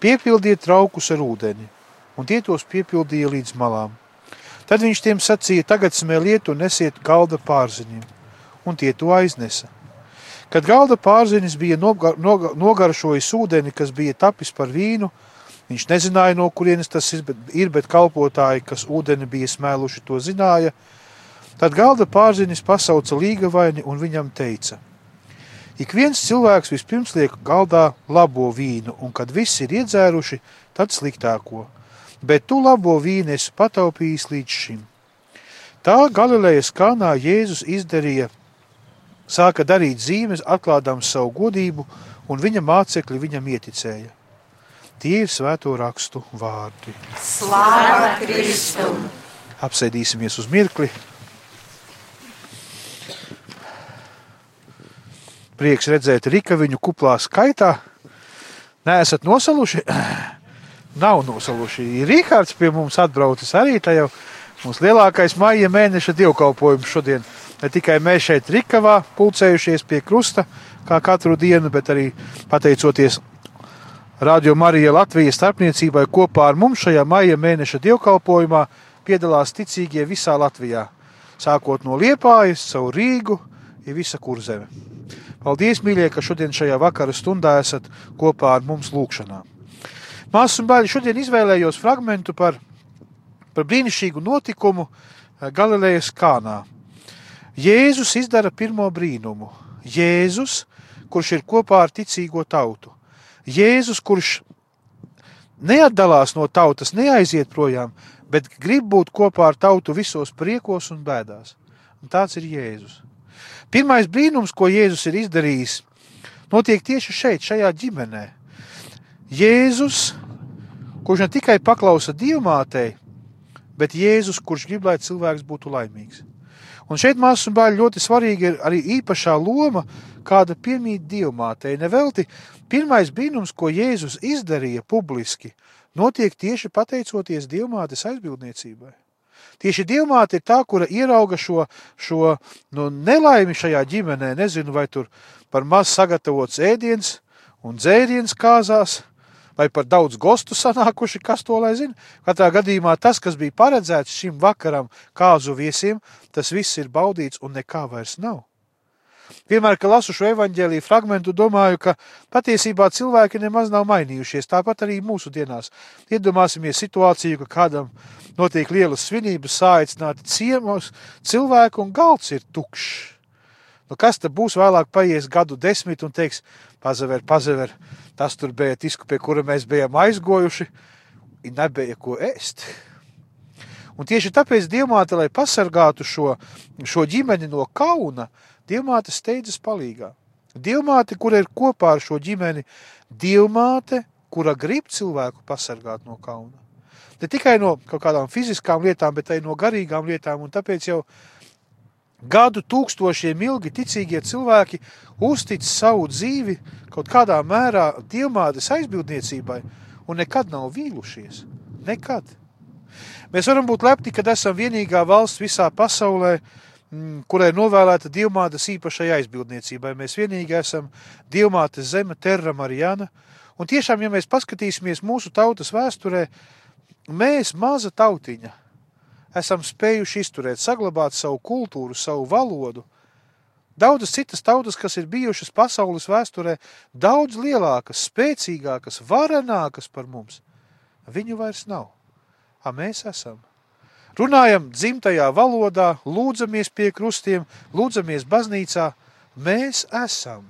piepildiet traukus ar ūdeni, un tie tos piepildīja līdz malām. Tad viņš tiem sacīja, tagad smēliet un nesiet galda pārziņiem, un tie to aiznesa. Kad galda pārzinis bija noga- noga- nogaršojis ūdeni, kas bija tapis par vīnu, viņš nezināja, no kurienes tas ir, bet, ir, bet kalpotāji, kas ūdeni bija smēluši, to zināja. Tad galda pārzinis pasauca līgavaini un viņam teica: Ik viens cilvēks vispirms liek galdā labo vīnu, un kad visi ir iedzēruši, tad sliktāko. Bet tu labo vīnu esi pataupījis līdz šim. Tā Galilejas kanā Jēzus izdarīja, sāka darīt zīmes, atklādams savu godību, un viņa mācekļi viņam ieticēja. Tie ir svēto rakstu vārdi. Slāva Kristum. Apsēdīsimies uz mirkli. Prieks redzēt Rika viņu kuplā skaitā. Nē, esat nosaluši? Nav nosaluši. Rihards pie mums atbraucis arī tajā. Mums lielākais maija mēneša dievkalpojums šodien. Ne tikai mēs šeit Rikavā pulcējušies pie krusta, kā katru dienu, bet arī pateicoties Radio Marija Latvijas starpniecībai kopā ar mums šajā maija mēneša dievkalpojumā piedalās ticīgie visā Latvijā. Sākot no Liepājas, caur Rīgu, ir visa kurzeme. Paldies, mīļie, ka šodien šajā vakara stundā esat kopā ar mums lūkšanā. Māsas un bērni šodien izvēlējos fragmentu par, par brīnišķīgu notikumu eh, Galilejas kānā. Jēzus izdara pirmo brīnumu. Jēzus, kurš ir kopā ar ticīgo tautu. Jēzus, kurš neatdalās no tautas, neaiziet projām, bet grib būt kopā ar tautu visos priekos un bēdās. Un tāds ir Jēzus. Pirmais brīnums, ko Jēzus ir izdarījis, notiek tieši šeit, šajā ģimenē. Jēzus, kurš ne tikai paklausa dievmātei, bet Jēzus, kurš grib, lai cilvēks būtu laimīgs. Un šeit, māsas un bērni, ļoti svarīga ir arī īpašā loma, kāda piemīt dievmātei. Nevelti pirmais brīnums, ko Jēzus izdarīja publiski, notiek tieši pateicoties dievmātes aizbildniecībai. Tieši dievmāte ir tā, kura ierauga šo, šo nu, nelaimi šajā ģimenē. Nezinu, vai tur par maz sagatavots ēdiens un dzēriens kāzās, vai par daudz gostu sanākuši, kas to lai zina. Katrā gadījumā tas, kas bija paredzēts šim vakaram kāzu viesiem, tas viss ir baudīts un nekā vairs nav. Vienmēr, kad lasu šo evaņģēlīju fragmentu, domāju, ka patiesībā cilvēki nemaz nav mainījušies. Tāpat arī mūsu dienās. Iedomāsimies situāciju, ka kādam notiek lielas svinības, sāicināti ciemos, cilvēku un galds ir tukšs. Nu, kas tad būs vēlāk paies gadu desmit un teiks, pazaver, pazaver, tas tur bija tisku, pie kura mēs bijām aizgojuši, un nebija ko ēst. Un tieši tāpēc Dievmāte, lai pasargātu šo, šo ģimeni no kauna, Dievmāte steidzas palīgā. Dievmāte, kura ir kopā ar šo ģimeni, Dievmāte, kura grib cilvēku pasargāt no kauna. Ne tikai no kaut kādām fiziskām lietām, bet arī no garīgām lietām, un tāpēc jau gadu tūkstošiem ilgi ticīgie cilvēki uztic savu dzīvi kaut kādā mērā dievmātes aizbildniecībai un nekad nav vīlušies. Nekad. Mēs varam būt lepni, kad esam vienīgā valsts visā pasaulē, mm, kurai novēlēta dievmātes īpašai aizbildniecībai. Mēs vienīgi esam dievmātes zeme, terra Marijana, un tiešām, ja mēs paskatīsimies mūsu tautas vēsturē, mēs maza tautiņa esam spējuši izturēt, saglabāt savu kultūru, savu valodu. Daudzas citas tautas, kas ir bijušas pasaules vēsturē, daudz lielākas, spēcīgākas, varenākas par mums, viņu vairs nav. A mēs esam. Runājam dzimtajā valodā, lūdzamies pie krustiem, lūdzamies baznīcā. Mēs esam.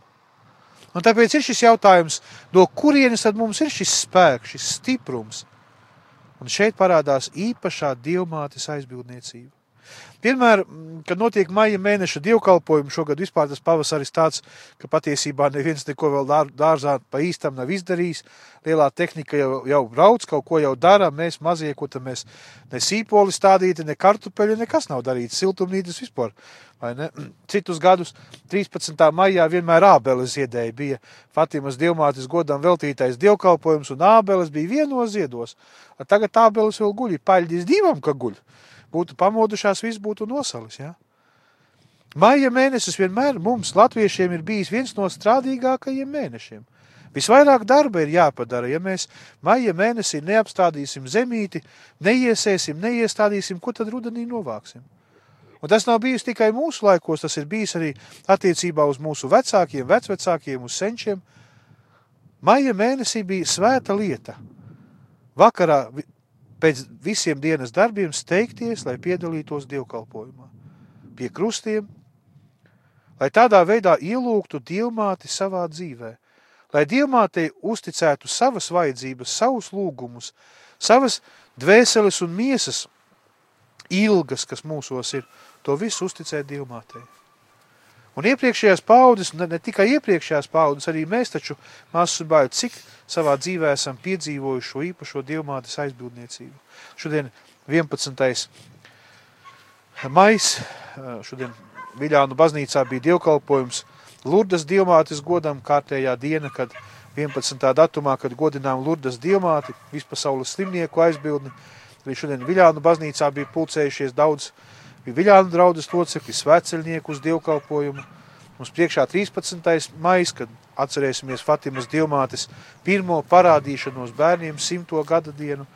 Un tāpēc ir šis jautājums, no kurienes tad mums ir šis spēks, šis stiprums? Un šeit parādās īpašā dievmātes aizbildniecība. Vienmēr, kad notiek maija mēneša dievkalpojumi, šogad vispār tas pavasaris tāds, ka patiesībā neviens neko vēl dār, dārzā pa īstam nav izdarījis. Lielā tehnika jau, jau brauc, kaut ko jau dara, mēs mazie, ko tad mēs ne sīpoli stādīti, ne kartupeļi, nekas nav darīts, siltumnītis vispār. Citus gadus 13. maijā vienmēr ābeles ziedēja, bija Fatimas dievmātes godam veltītais dievkalpojums, un ābeles bija vienos ziedos. Tagad ābeles vēl guļ, paļģis divam, ka guļ būtu pamodušās, viss būtu nosalis. Ja? Maija mēnesis vienmēr mums, latviešiem, ir bijis viens no strādīgākajiem mēnešiem. Visvairāk darba ir jāpadara, ja mēs maija mēnesī neapstādīsim zemīti, neiesēsim, neiestādīsim, ko tad rudenī novāksim. Un tas nav bijis tikai mūsu laikos, tas ir bijis arī attiecībā uz mūsu vecākiem, vecvecākiem, uz senčiem. Maija mēnesī bija svēta lieta. Vakarā pēc visiem dienas darbiem steigties, lai piedalītos dievkalpojumā, pie krustiem, lai tādā veidā ielūgtu dievmāti savā dzīvē, lai dievmātei uzticētu savas vajadzības, savus lūgumus, savas dvēseles un miesas ilgas, kas mūsos ir, to visu uzticēt dievmātei. Un iepriekšējās paudzes, ne, ne tikai iepriekšējās paudzes, arī mēs taču, māsas un bāju, cik savā dzīvē esam piedzīvojuši šo īpašo dievmātes aizbildniecību. Šodien 11. mais, šodien Viļānu baznīcā bija dievkalpojums Lurdas dievmātes godam kārtējā diena, kad 11. datumā, kad godinām Lurdas dievmāti, vispasaules slimnieku aizbildni. Arī šodien Viļānu baznīcā bija pulcējušies daudz bija Viļānu draudzes locekļi, sveceļnieku uz dievkalpojumu. Mums priekšā 13. maijs, kad atcerēsimies Fatimas dievmātes pirmo parādīšanos bērniem simto gada dienu.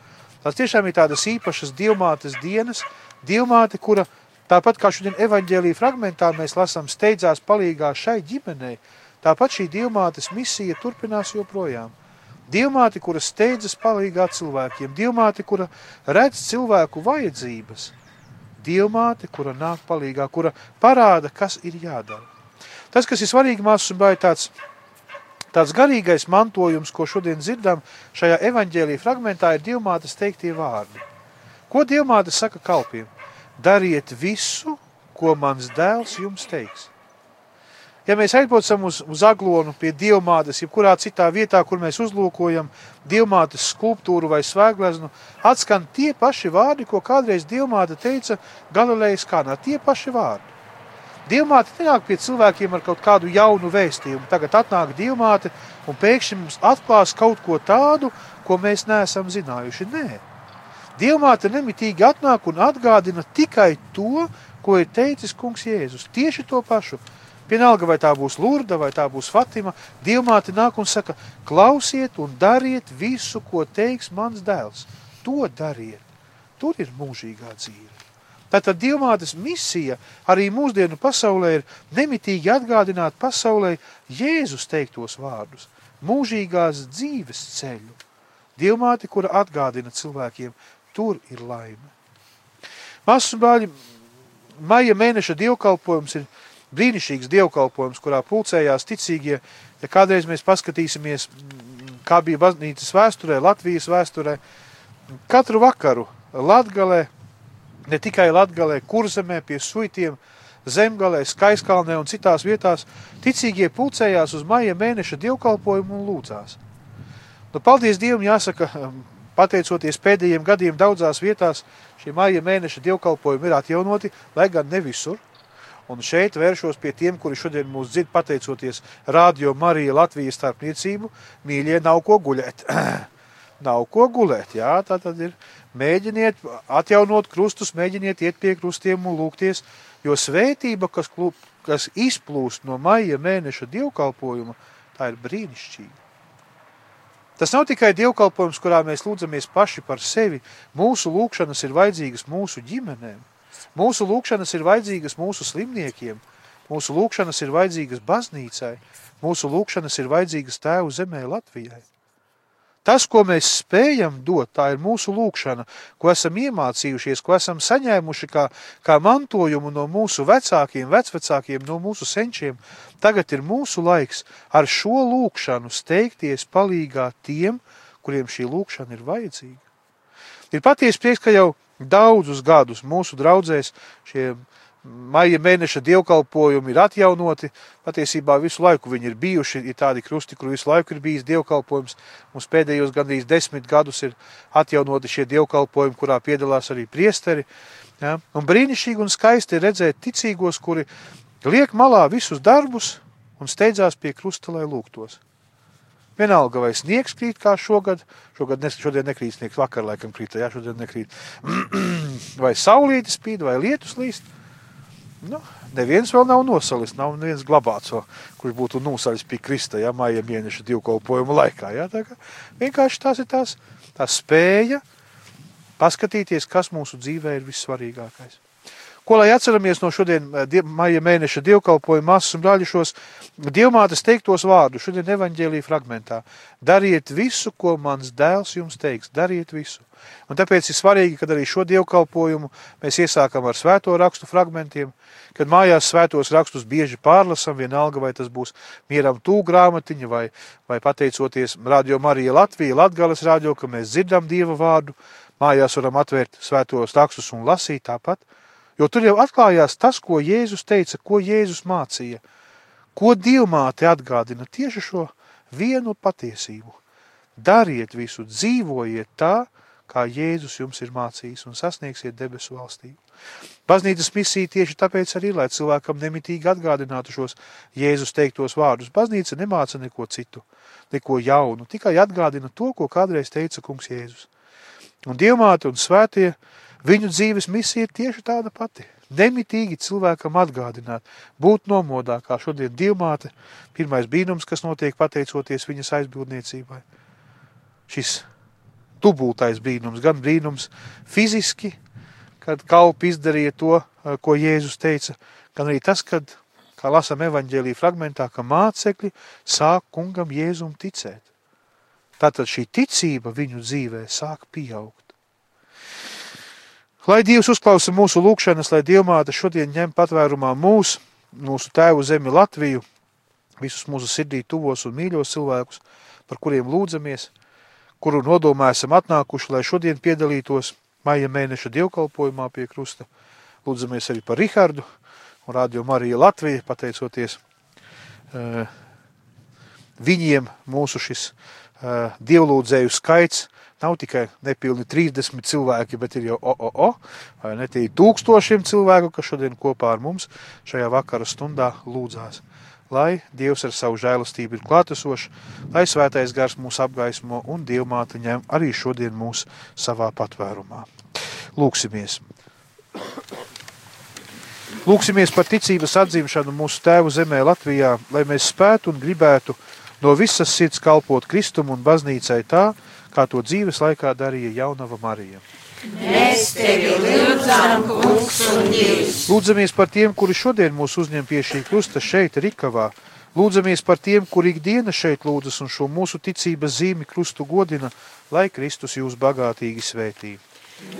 Tās tiešām ir tādas īpašas dievmātes dienas, dievmāte, kura tāpat kā šodien evaņģēlī fragmentā mēs lasām steidzās palīgā šai ģimenei, tāpat šī dievmātes misija turpinās joprojām. Dievmāte, kura steidzas palīgā cilvēkiem, dievmāte, kura redz cilvēku vajadzības – dievmāte, kura nāk palīgā, kura parāda, kas ir jādara. Tas, kas ir svarīgi māsas un bāja tāds, tāds garīgais mantojums, ko šodien dzirdam šajā evaņģēlī fragmentā, ir dievmātes teiktie vārdi. Ko dievmāte saka kalpiem? Dariet visu, ko mans dēls jums teiks. Ja mēs aizbraucam uz, uz aglonu pie dievmātes, jebkurā citā vietā, kur mēs uzlūkojam dievmātes skulptūru vai svēgleznu, atskan tie paši vārdi, ko kādreiz dievmāte teica Galilejas kanā. Tie paši vārdi. Dievmāte nenāk pie cilvēkiem ar kaut kādu jaunu vēstījumu. Tagad atnāk dievmāte un pēkšņi mums atklās kaut ko tādu, ko mēs neesam zinājuši. Nē. Dievmāte nemitīgi atnāk un atgādina tikai to, ko ir teicis kungs Jēzus. Tieši to pašu. Vienalga, vai tā būs Lurda, vai tā būs Fatima, Dievmāte nāk un saka, klausiet un dariet visu, ko teiks mans dēls. To dariet. Tur ir mūžīgā dzīve. Tātad Dievmātes misija arī mūsdienu pasaulē ir nemitīgi atgādināt pasaulē Jēzus teiktos vārdus – mūžīgās dzīves ceļu. Dievmāte, kura atgādina cilvēkiem, tur ir laime. Māsas un bāļi, maija mēneša dievkalpojums ir brīnišķīgs dievkalpojums, kurā pulcējās ticīgie. Ja kādreiz mēs paskatīsimies, kā bija baznīcas vēsturē, Latvijas vēsturē, katru vakaru Latgalē, ne tikai Latgalē, Kurzemē, pie suitiem, Zemgalē, Skaiskalnē un citās vietās, ticīgie pulcējās uz maija mēneša dievkalpojumu un lūdzās. Nu, paldies Dievam, jāsaka, pateicoties pēdējiem gadiem daudzās vietās, šie maija mēneša dievkalpojumi ir atjaunoti, lai gan ne visur. Un šeit vēršos pie tiem, kuri šodien mūs dzird pateicoties Radio Marija Latvijas starpniecību. Mīļie, nav ko guļēt. nav ko gulēt, jā, tā tad ir. Mēģiniet atjaunot krustus, mēģiniet iet pie krustiem un lūgties, jo svētība, kas, klūp, kas izplūst no maija mēneša dievkalpojuma, tā ir brīnišķīga. Tas nav tikai dievkalpojums, kurā mēs lūdzamies paši par sevi. Mūsu lūkšanas ir vajadzīgas mūsu ģimenēm. Mūsu lūkšanas ir vajadzīgas mūsu slimniekiem, mūsu lūkšanas ir vajadzīgas baznīcai, mūsu lūkšanas ir vajadzīgas tēvu zemē Latvijai. Tas, ko mēs spējam dot, tā ir mūsu lūkšana, ko esam iemācījušies, ko esam saņēmuši kā, kā mantojumu no mūsu vecākiem, vecvecākiem, no mūsu senčiem. Tagad ir mūsu laiks ar šo lūkšanu steigties palīgā tiem, kuriem šī lūkšana ir vajadzīga. Ir patiesi prieks, ka jau daudzus gadus mūsu draudzēs šie maija mēneša dievkalpojumi ir atjaunoti. Patiesībā visu laiku viņi ir bijuši, ir tādi krusti, kur visu laiku ir bijis dievkalpojums. Mums pēdējos gandrīz desmit gadus ir atjaunoti šie dievkalpojumi, kurā piedalās arī priesteri. Ja? Un brīnišķīgi un skaisti ir redzēt ticīgos, kuri liek malā visus darbus un steidzās pie krusta, lai lūgtos. Vienalga, vai sniegs krīt kā šogad, šogad nes, šodien nekrīt sniegs, vakar laikam krīta, jā, šodien nekrīt, vai saulītis spīd, vai lietus līst. Nu, neviens vēl nav nosalis, nav neviens glabāts, kurš būtu nosalis pie Krista, ja māja mēneša divkalpojuma laikā. Ja? Tā kā vienkārši tās ir tās, tā spēja paskatīties, kas mūsu dzīvē ir vissvarīgākais. Ko lai atceramies no šodien eh, maija mēneša dievkalpojuma masas un brāļi šos dievmātes teiktos vārdus, šodien evaņģēlī fragmentā. Dariet visu, ko mans dēls jums teiks, dariet visu. Un tāpēc ir svarīgi, kad arī šo dievkalpojumu mēs iesākam ar svēto rakstu fragmentiem, kad mājās svētos rakstus bieži pārlasam, vienalga vai tas būs mieram tū grāmatiņa vai, vai pateicoties Radio Marija Latvija, Latgales radio, ka mēs dzirdam Dieva vārdu, mājās varam atvērt svētos rakstus un lasīt tāpat. Jo tur jau atklājās tas, ko Jēzus teica, ko Jēzus mācīja, ko Dievmāte atgādina tieši šo vienu patiesību. Dariet visu, dzīvojiet tā, kā Jēzus jums ir mācījis un sasniegsiet debesu valstību. Baznīcas misija tieši tāpēc arī, lai cilvēkam nemitīgi atgādinātu šos Jēzus teiktos vārdus. Baznīca nemāca neko citu, neko jaunu, tikai atgādina to, ko kādreiz teica kungs Jēzus. Un Dievmāte un svētie Viņu dzīves misija ir tieši tāda pati. Nemitīgi cilvēkam atgādināt, būt nomodā, kā šodien divmāte, pirmais brīnums, kas notiek pateicoties viņas aizbildniecībai. Šis dubultais brīnums, gan brīnums fiziski, kad kalpi izdarīja to, ko Jēzus teica, gan arī tas, kad, kā lasam evaņģēlī fragmentā, ka mācekļi sāk kungam Jēzum ticēt. Tātad šī ticība viņu dzīvē sāk pieaugt. Lai Dievs uzklausa mūsu lūgšanas, lai Dievmāte šodien ņem patvērumā mūs, mūsu tēvu zemi Latviju, visus mūsu sirdī tuvos un mīļos cilvēkus, par kuriem lūdzamies, kuru nodomā esam atnākuši, lai šodien piedalītos maija mēneša dievkalpojumā pie krusta. Lūdzamies arī par Rihardu un Radio Marija Latvija, pateicoties uh, viņiem mūsu šis uh, dievlūdzēju skaits Nav tikai nepilni 30 cilvēki, bet ir jau o, o, o, vai ne tie tūkstošiem cilvēku, kas šodien kopā ar mums šajā vakara stundā lūdzās. Lai Dievs ar savu žēlastību ir klātesošs, lai svētais gars mūs apgaismo un Dievmāte ņem arī šodien mūs savā patvērumā. Lūksimies! Lūksimies par ticības atzimšanu mūsu tēvu zemē Latvijā, lai mēs spētu un gribētu no visas sirds kalpot Kristum un baznīcai tā, kā to dzīves laikā darīja jaunava Marija. Mēs tevi lūdzam, kungs un Dievs. Lūdzamies par tiem, kuri šodien mūs uzņem pie šī krusta šeit, Rikavā. Lūdzamies par tiem, kuri ikdiena šeit lūdzas un šo mūsu ticības zīmi krustu godina, lai Kristus jūs bagātīgi svētī.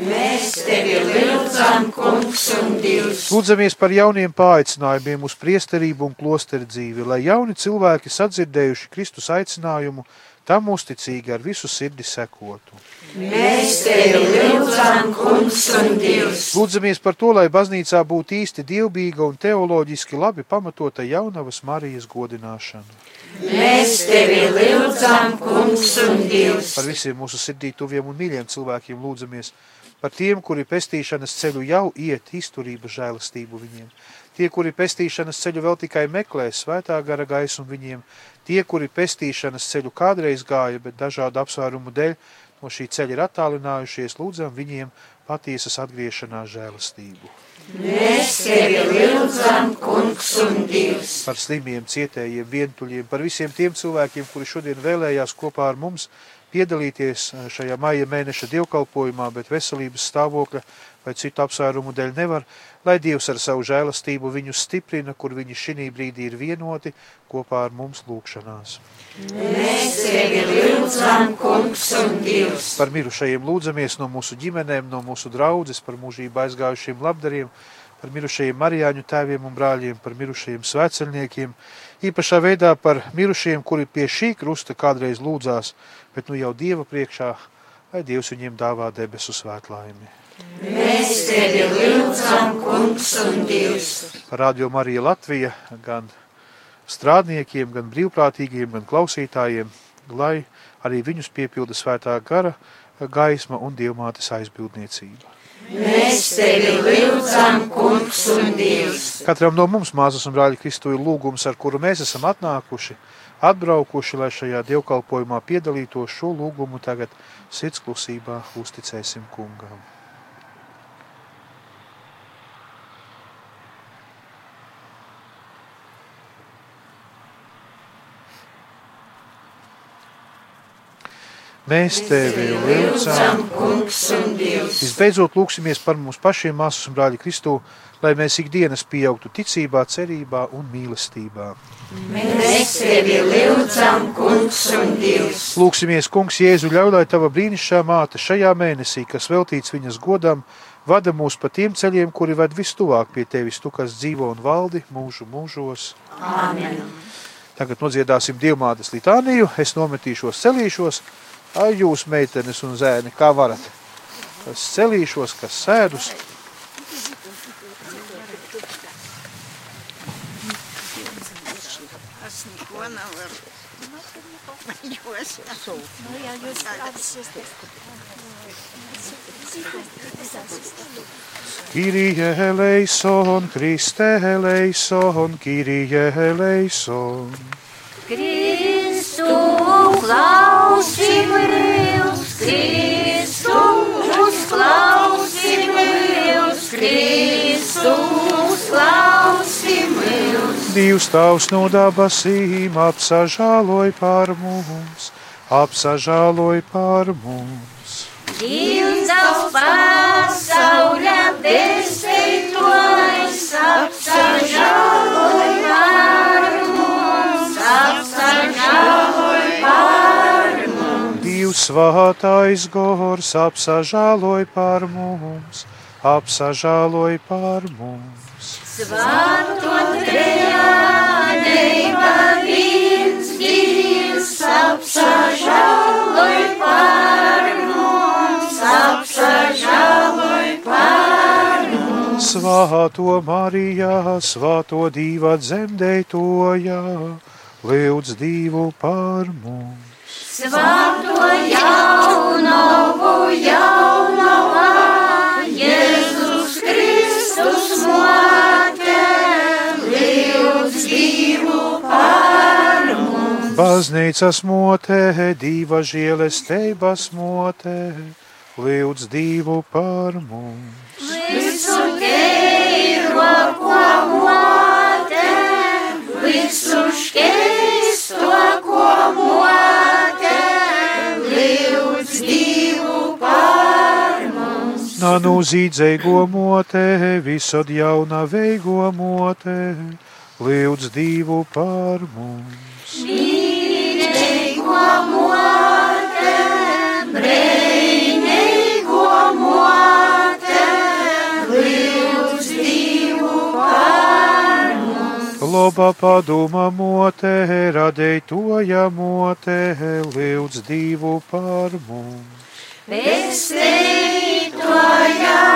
Mēs tevi lūdzam, kungs un Dievs. Lūdzamies par jauniem pāicinājumiem uz priesterību un klosteru dzīvi, lai jauni cilvēki sadzirdējuši Kristus aicinājumu, tam uzticīgi ar visu sirdi sekotu. Mēs tevi lūdzam, kungs un Dievs. Lūdzamies par to, lai baznīcā būtu īsti dievbijīga un teoloģiski labi pamatota jaunavas Marijas godināšana. Mēs tevi lūdzam, kungs un Dievs. Par visiem mūsu sirdī tuviem un mīļiem cilvēkiem lūdzamies, par tiem, kuri pestīšanas ceļu jau iet, izturību žēlastību viņiem. Tie, kuri pestīšanas ceļu vēl tikai meklē, svētā gara gaisu viņiem, Tie, kuri pestīšanas ceļu kādreiz gāja, bet dažādu apsvērumu dēļ no šī ceļa ir attālinājušies, lūdzam viņiem patiesas atgriešanās žēlastību. Mēs tevi lūdzam, kungs un Dievs. Par slimiem, cietējiem, vientuļiem, par visiem tiem cilvēkiem, kuri šodien vēlējās kopā ar mums piedalīties šajā maija mēneša dievkalpojumā, bet veselības stāvokļa vai citu apsvērumu dēļ nevar, lai Dievs ar savu žēlastību viņus stiprina, kur viņi šī brīdī ir vienoti kopā ar mums lūgšanās. Mēs tevi lūdzam, kungs un Dievs. Par mirušajiem lūdzamies no mūsu ģimenēm, no mūsu draudzes, par mūžību aizgājušiem labdariem, par mirušajiem marijāņu tēviem un brāļiem, par mirušajiem svētceļniekiem, īpašā veidā par mirušajiem, kuri pie šī krusta kādreiz lūdzās, bet nu jau Dieva priekšā, lai Dievs viņiem dāvā debesu svētlaimi. Mēs tevi lūdzam, kungs un Dievs. Radio Marija Latvija gan strādniekiem, gan brīvprātīgiem, gan klausītājiem, lai arī viņus piepilda svētā gara gaisma un dievmātes aizbildniecība. Mēs tevi lūdzam, kungs un Dievs. Katram no mums, māsas un brāļi, Kristu ir lūgums, ar kuru mēs esam atnākuši, atbraukuši, lai šajā dievkalpojumā piedalītos šo lūgumu tagad sirds klusībā uzticēsim kungam. Mēs tevi lūdzam, kungs un Dievs. Visbeidzot, lūksimies par mums pašiem, māsas un brāļi Kristū, lai mēs ikdienas pieaugtu ticībā, cerībā un mīlestībā. Mēs tevi lūdzam, kungs un Dievs. Lūksimies, Kungs, Jēzu, ļauj, lai tava brīnišķīgā māte šajā mēnesī, kas veltīts viņas godam, vada mūs pa tiem ceļiem, kuri ved vistuvāk pie tevis, tu, kas dzīvo un valdi mūžu mūžos. Amen. Tagad nodziedāsim dievmātes litāniju, es nometīšos, celīšos, ai jūs, meitenes un zēni, kā varat. Kas celīšos, kas sēdus. Es neko nevaru. Esmu. Kyrie eleison, Kriste eleison, Kyrie eleison. Kristu klausi mīls, Kristu uzklausi mīls, Kristu uzklausi mīls. Dievs tavs no dabasīm apsažāloj par mums, apsažāloj par mums. Dievs tavs pasauļa pestītojs, apsažāloj par mums, apsažāloj. Dievs svātais gors apsažāloj par mums, apsažāloj par mums. Svēto trejādība viens Dievs apsažāloj par mums, apsažāloj par mums. Svāto Marijā, svāto dīva dzemdētojā, lūdz divu par mums. Svēto jaunavu, jaunavā, Jēzus Kristus mote, lūdz divu par mums. Baznīcas motē, diva žēlestības motē, lūdz divu par mums. Visu teiro, ko mote, visu skeisto, ko mote, mums. Nanu zīdzīgo motē, visad jauna veigo motē, lūdz divu par mums. Mīļīgo mote, brīnīgo mote, lūdz divu par mums. Loba paduma motē, radētoja motē, lūdz divu par mums. Pestītoja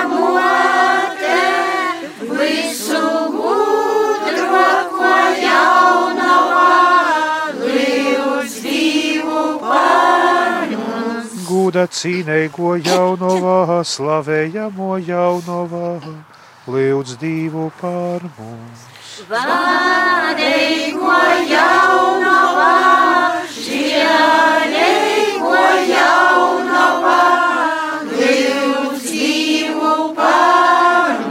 mote, visu gudro, ko jaunavā, lūdz divu par mums. Gūda cīneigo jaunovā, slavējamo jaunovā, lūdz divu par mums. Vādīgo jaunavā, žiaļīgo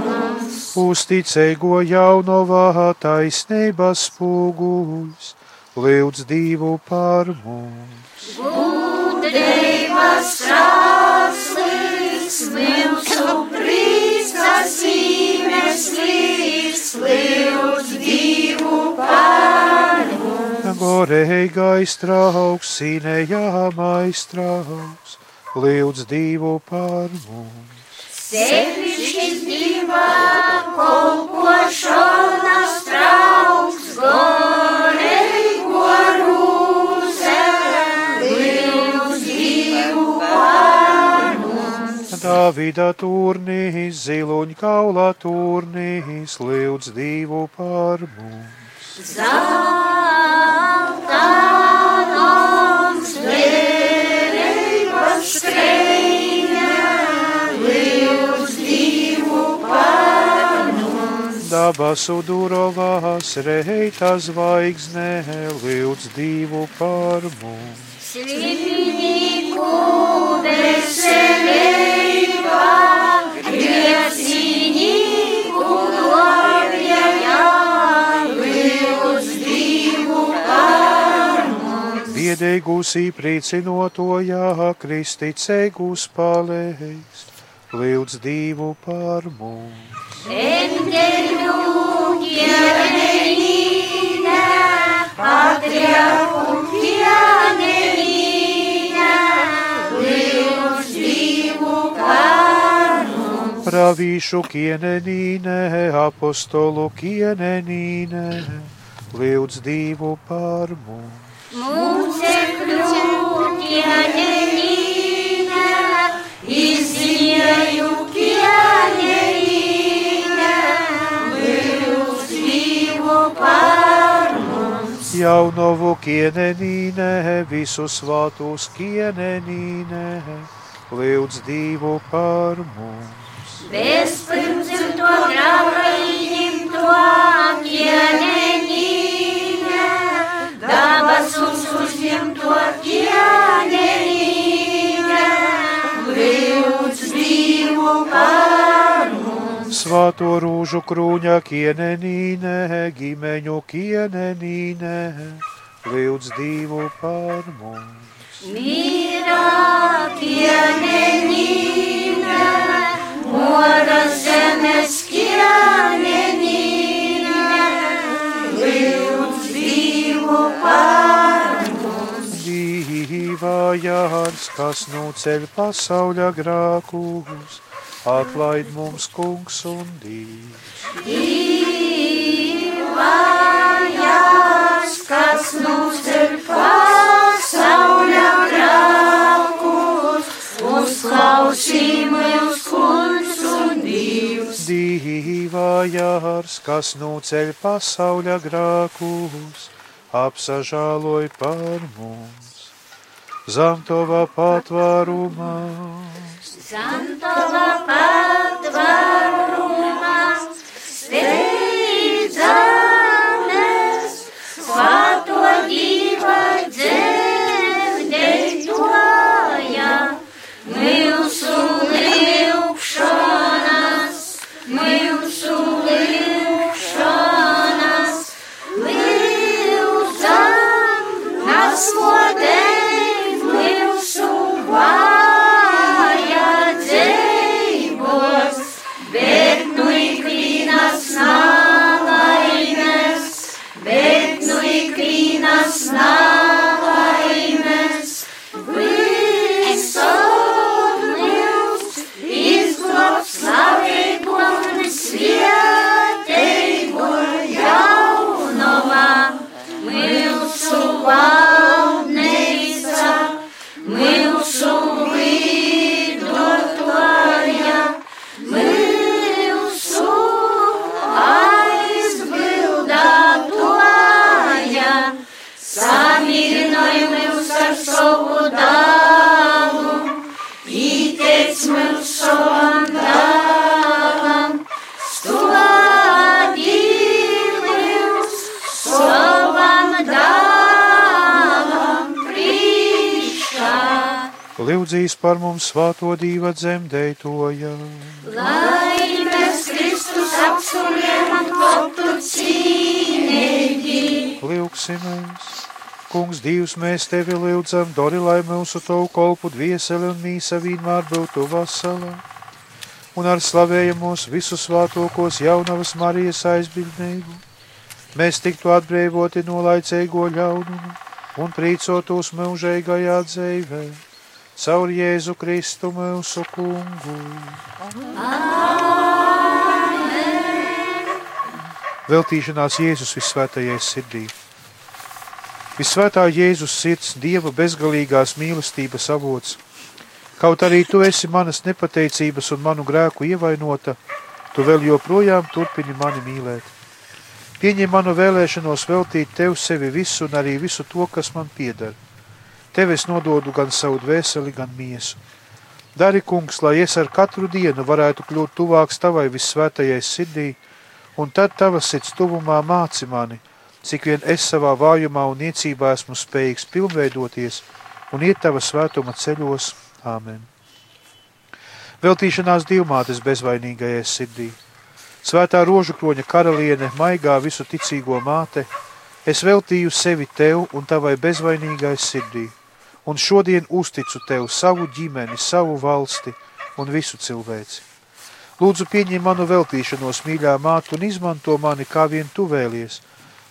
mums. Uzticēgo jaunovā, taisnības spūguļs, lūdz divu par mums. Gudrības krāslis, mūsu prīks. zīmes līdz lūdz divu par Goreigais trauks, sinējā maistrauks, lūdz divu par mums. Sevišķi diva kolpošanas trauks, goreigo rūze, lūdz divu par Davida turnīs, ziluņkaula turnīs, lūdz divu par mums. Zeltānams derības skreņa, lūdz divu par Dabasu durovās, reita zvaigznē, lūdz divu par mums. Svinīgu veselība, griecinīgu Biedēgus īpriecinotojā, kristicēgus palēst, lūdz divu par mums. Endeļu ķierenīne, patriarhu ķierenīne, lūdz divu par Pravīšu kienenīne, apostolu kienenīne, lūdz divu par mums. Jaunovu kienenīne, visu svātus kienenīne, lūdz divu par mums. Vispirms ir to grāmatīm, to ķierenīne, dabas uzņem to ķierenīne, lūdz divu par Svāto rūžu krūņa kienenīne, gimeņu kienenīne, lūdz divu par mums. Mīra ķierenīne, mora zemes ķierenīne, lūdz par Dīvā jārs, kas nu ceļ pasauļa grākus, atlaid mums kungs un dīvs. Divājās, kas mums ir pasauļa grākus, uzklausīmi uz kungs un divs. Dīvā jārs, kas nu ceļ pasauļa grākus, apsažāloj par mums. Zamtova patvārumā, Santova patvarumā steidzamies, lūdzīs par mums svāto dīva dzemdētoja. Lai mēs Kristus apsoliem un koptu cīnīgi. Lūksimies! Kungs, Dievs, mēs tevi lūdzam, dori, lai mūsu tavu kolpu dvieseli un mīsa vienmēr būtu vasala. un ar slavējamos visus svātokos jaunavas Marijas aizbildnību. Mēs tiktu atbrīvoti no laicīgo ļaunumu un prīcotos mūžīgajā dzīvē, caur Jēzu Kristu mūsu kungu. Veltīšanās Jēzus visvētajai sirdī. Visvētā Jēzus sirds, Dieva bezgalīgās mīlestības avots. Kaut arī tu esi manas nepateicības un manu grēku ievainota, tu vēl joprojām turpini mani mīlēt. Pieņem manu vēlēšanos veltīt tev sevi visu un arī visu to, kas man pieder. Tev es nododu gan savu dvēseli, gan miesu. Dari, kungs, lai es ar katru dienu varētu kļūt tuvāks tavai vissvētajai sirdī, un tad tavas sirds tuvumā māci mani, cik vien es savā vājumā un niecībā esmu spējīgs pilnveidoties un iet tava svētuma ceļos. Āmen. Veltīšanās divmātes bezvainīgajai sirdī. Svētā rožu kroņa karaliene, maigā visu ticīgo māte, es veltīju sevi tev un tavai bezvainīgai sirdī, un šodien uzticu tev savu ģimeni, savu valsti un visu cilvēci. Lūdzu, pieņem manu veltīšanos, mīļā māte, un izmanto mani, kā vien tu vēlies,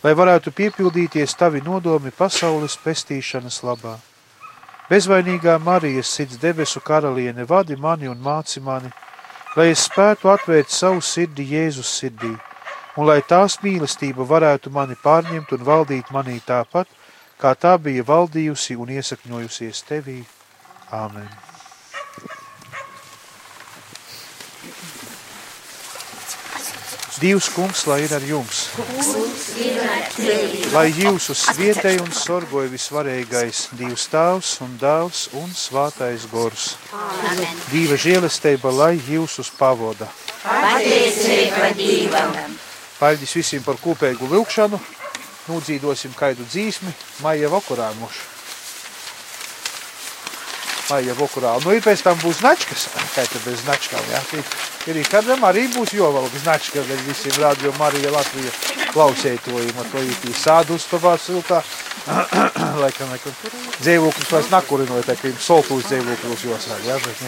lai varētu piepildīties tavi nodomi pasaules pestīšanas labā. Bezvainīgā Marijas sirds debesu karaliene vadi mani un māci mani, lai es spētu atvērt savu sirdi Jēzus sirdī, un lai tās mīlestība varētu mani pārņemt un valdīt manī tāpat, kā tā bija valdījusi un iesakņojusies tevī. Āmen. Dievs kungs, lai ir ar jums. Lai jūsu svietēji un sorgoja visvarīgais Dievs tāvs un dāvs un svātais gors. Amen. Dieva žēlestība, lai jūsus pavoda. Pateicība Dievam! Paldies visiem par kopīgu lūgšanu. Nūdzīdosim kaidu dzīsmi, maija vakarā mušu. Maija vakarā. Nu, ir pēc tam būs značkas. Kā tad bez značkām, jā? Ir kādam arī būs jovalga značka, bet visiem radio Marija Latvija klausētojuma. To ir tī sādu uzstāvā siltā. Laikam, laikam. Dzīvoklis vairs nakurinoja, tā kā jums soltūs dzīvoklis josāk, jā? Bet, nu,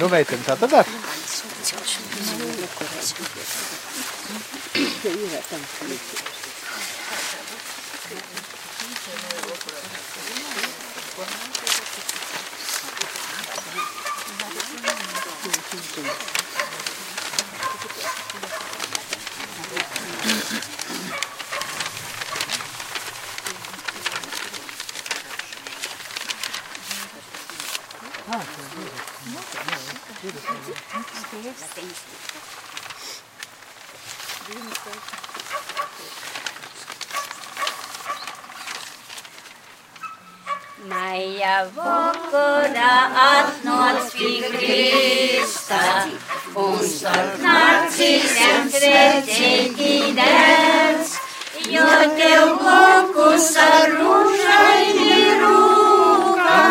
nu, meiteni, tā tad ar. Maija vakarā atnāc pie Krista, un starp narcisiem svecīgi dēls, jo tev blokus ar rūžaini rūkā,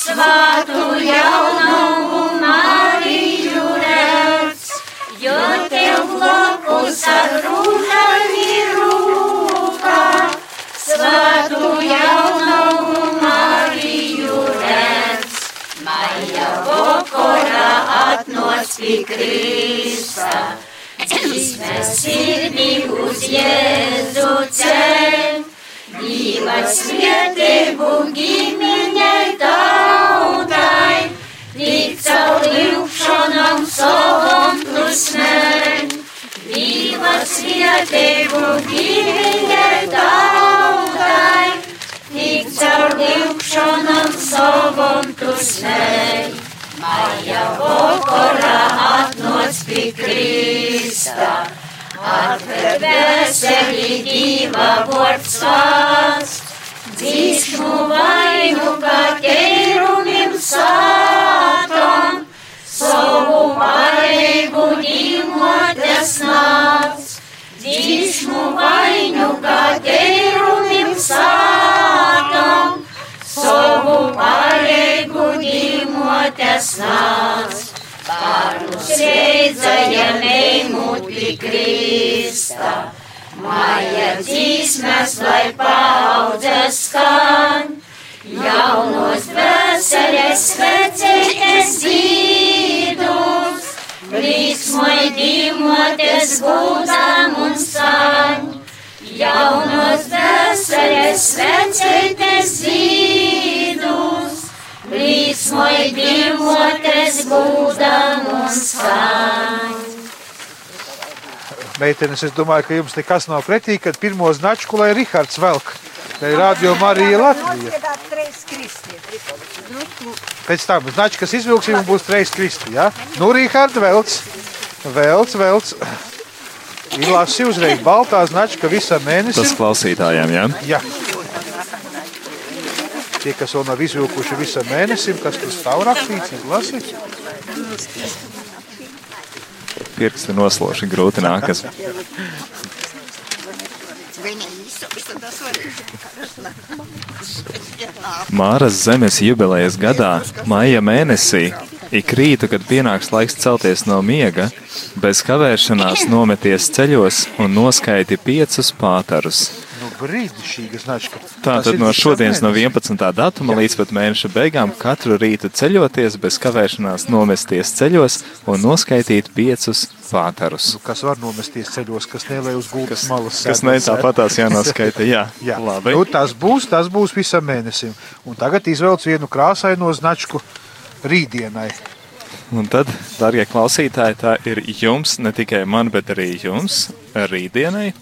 svātu jaunavu Krista, dzīves sirdī uz Jēzu ceļ, Dieva svētību ģimenei tautai, tik caur lūgšanām savam klusmēm. Dieva svētību ģimenei tautai, tik caur lūgšanām savam klusmēm. Maija vakarā atnāc pie Krista. Atver veseli vārds vārst, dzīsmu vainu kā teirumim sātam, savu varību dīmotes nāc. Dzīsmu vainu kā teirumim sātam, savu varību dīmotes nāc. Pārus reizējam eimūt pie Krista. Maija dzīsmes, lai paudzes skan, jaunos veseļas vecītes dzīdu. Līksmoj dīmoties gūdām un saņ, jaunos dēseles vecēties zīdus. Līksmoj dīmoties gūdām un saņ. Meitenes, es domāju, ka jums nekas nav pretī, kad pirmo značku, lai Rihards velk. Lai radio Marija Latvija. Pēc tam značkas izvilksim un būs treis kristi, ja? Nu, Rihard, velc, velc, velc. Ilāsi uzreiz baltā značka visam Tas mēnesim. klausītājiem, jā. Jā. Tie, kas vēl nav izvilkuši visam mēnesim, kas tur stāv rakstīts, izlasi. Pirksti nosloši grūti nākas. Māras zemes jubilejas gadā, maija mēnesī, ik rītu, kad pienāks laiks celties no miega, bez kavēšanās nometies ceļos un noskaiti piecus pātarus. Nu, brīnišķīga značka. Tātad no šodienas, no 11. datuma līdz pat mēneša beigām, katru rītu ceļoties, bez kavēšanās nomesties ceļos un noskaitīt piecus pātarus. Nu, kas var nomesties ceļos, kas nelēj uz gultas malas. Kas ne tāpatās jānoskaita, jā. Jā, Labi. nu, tas būs, tas būs visam mēnesim. Un tagad izvelc vienu krāsaino značku rītdienai. Un tad, darbie klausītāji, tā ir jums, ne tikai man, bet arī jums, rītdienai.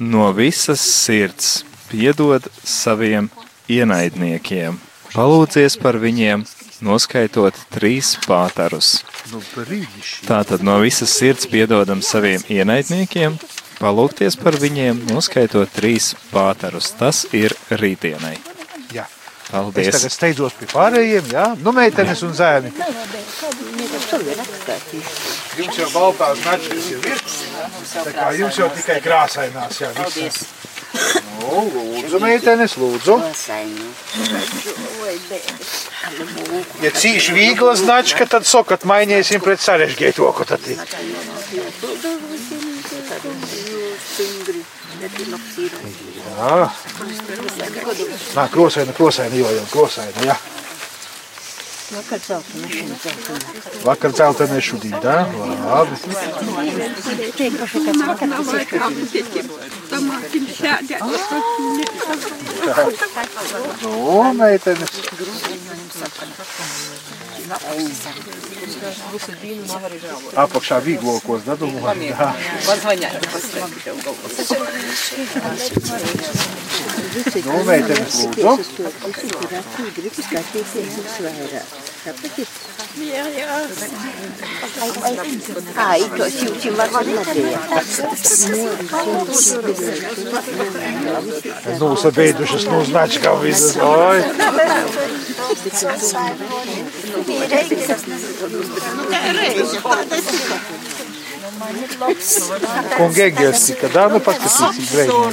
No visas sirds piedod saviem ienaidniekiem. Palūdzies par viņiem, noskaitot trīs pātarus. Tātad no visas sirds piedodam saviem ienaidniekiem, palūgties par viņiem, noskaitot trīs pātarus. Tas ir rītdienai. Jā. Es Paldies! tagad steidzos pie pārējiem, jā? Nu, meitenes un zēni. Jums jau baltā značkas jau ir. Tā kā jums jau tikai krāsainās, jā, visas. Nu, lūdzu, meitenes, lūdzu. Ja cīši vīgla značka, tad sokat mainīsim pret sarežģīto, ko tad ir. Jā. Nā, krosaina, krosaina, jo jau krosaina, jā. Vakar celtenē šodien, tā? Labi. Nu, meitenes. Apakšā vīglokos, da domāju. Jā. Nu, meitenes, lūdzu. Ai, to si var Nu, sabeidušas no značkām visas. Oi. Conge se, kadar mı pakısı Tigray mı?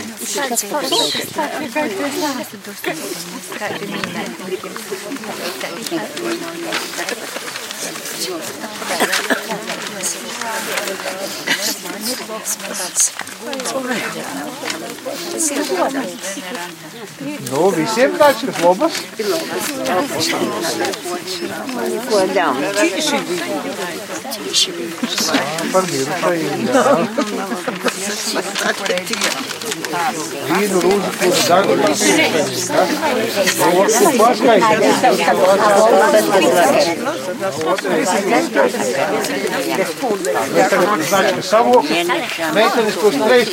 Nu, visiem značkas labas. ko ļaun. Par mirušajiem, jā. Vīnu, rūzu, kuru dagu. Nu, ko paskaidīt? Mēs tagad značkas savokam. Meitenes tos treis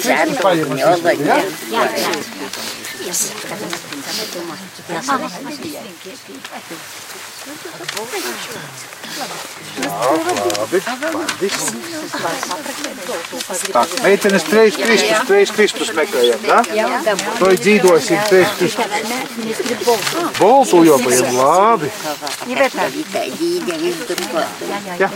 Tā, meitenes treis kristus, treis kristus meklējam, da? To ir dzīdosim treis kristus. Boltu jau pajam, labi. Jā.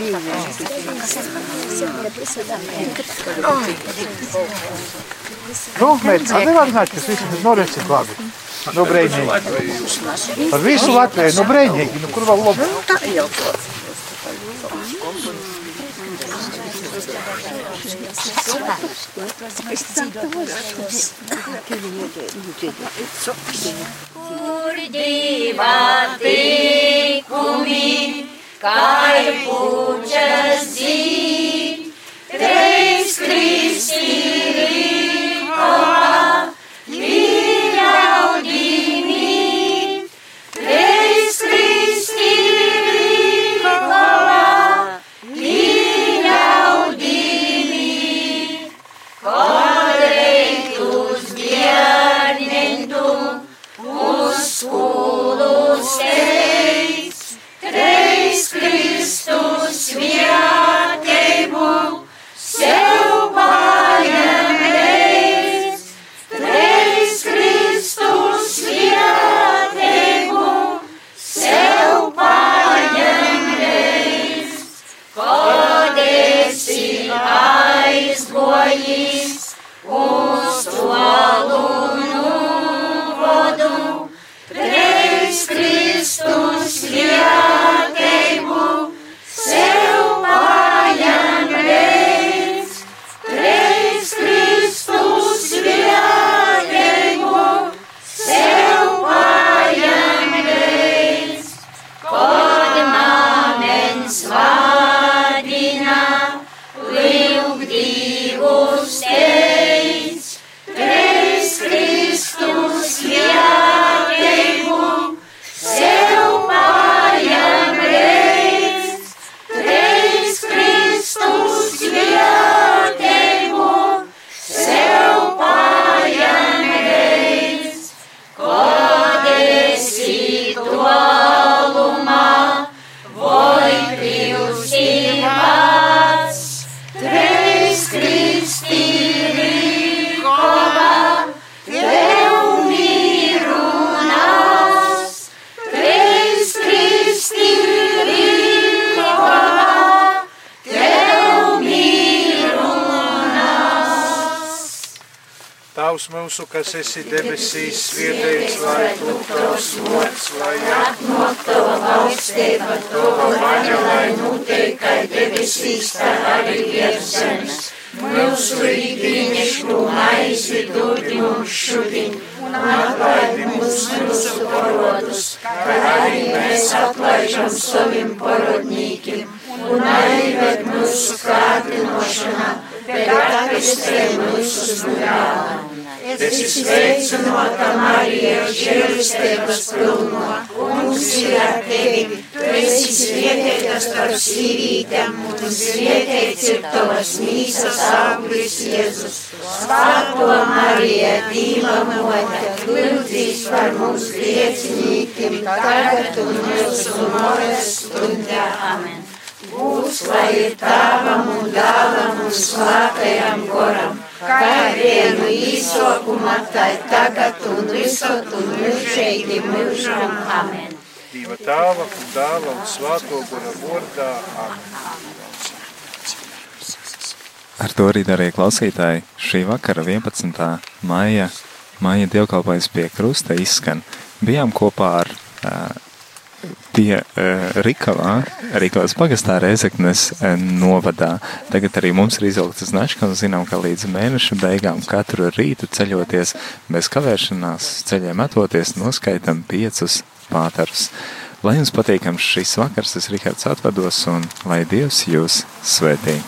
Nu, meitenes, a nevar znāt, kas viss ir noreci labi. Nu, brēņīgi. Par visu Latviju, nu, brēņīgi, nu, kur vēl labi. Kuri Dieva tikumi, kai Curdivatecumi, cai pucesi, tres Christi kas esi debesīs, svētīts lai top Es sveicināta Marija, žēlistības pilno, kungs ir ar tevi. Tu esi svētīta starp sīvītēm, un svētīts ir tavas mīsas auglis Jēzus. Svētā Marija, Dīva mote, lūdzīs par mums griecinīkiem, tagad un mūsu mūžas stundā. Amen. Būs, lai ir tavam un dāvam un svātajam goram, kā vienu īsokumā, tā tagad un visot un mūžīgi mūžam. Amen. Dieva tēva un dēla un svāto gura vārdā. Amen. Ar to arī darīja klausītāji. Šī vakara 11. maija, maija dievkalpojums pie krusta izskan. Bijām kopā ar uh, pie uh, Rikavā, Rikavas pagastā Reizeknes uh, novadā. Tagad arī mums ir izvilkta značka un zinām, ka līdz mēneša beigām katru rītu ceļoties bez kavēšanās, ceļiem metoties, noskaitam piecus pātarus. Lai jums patīkams šis vakars, es Rihards atvados un lai Dievs jūs svētī.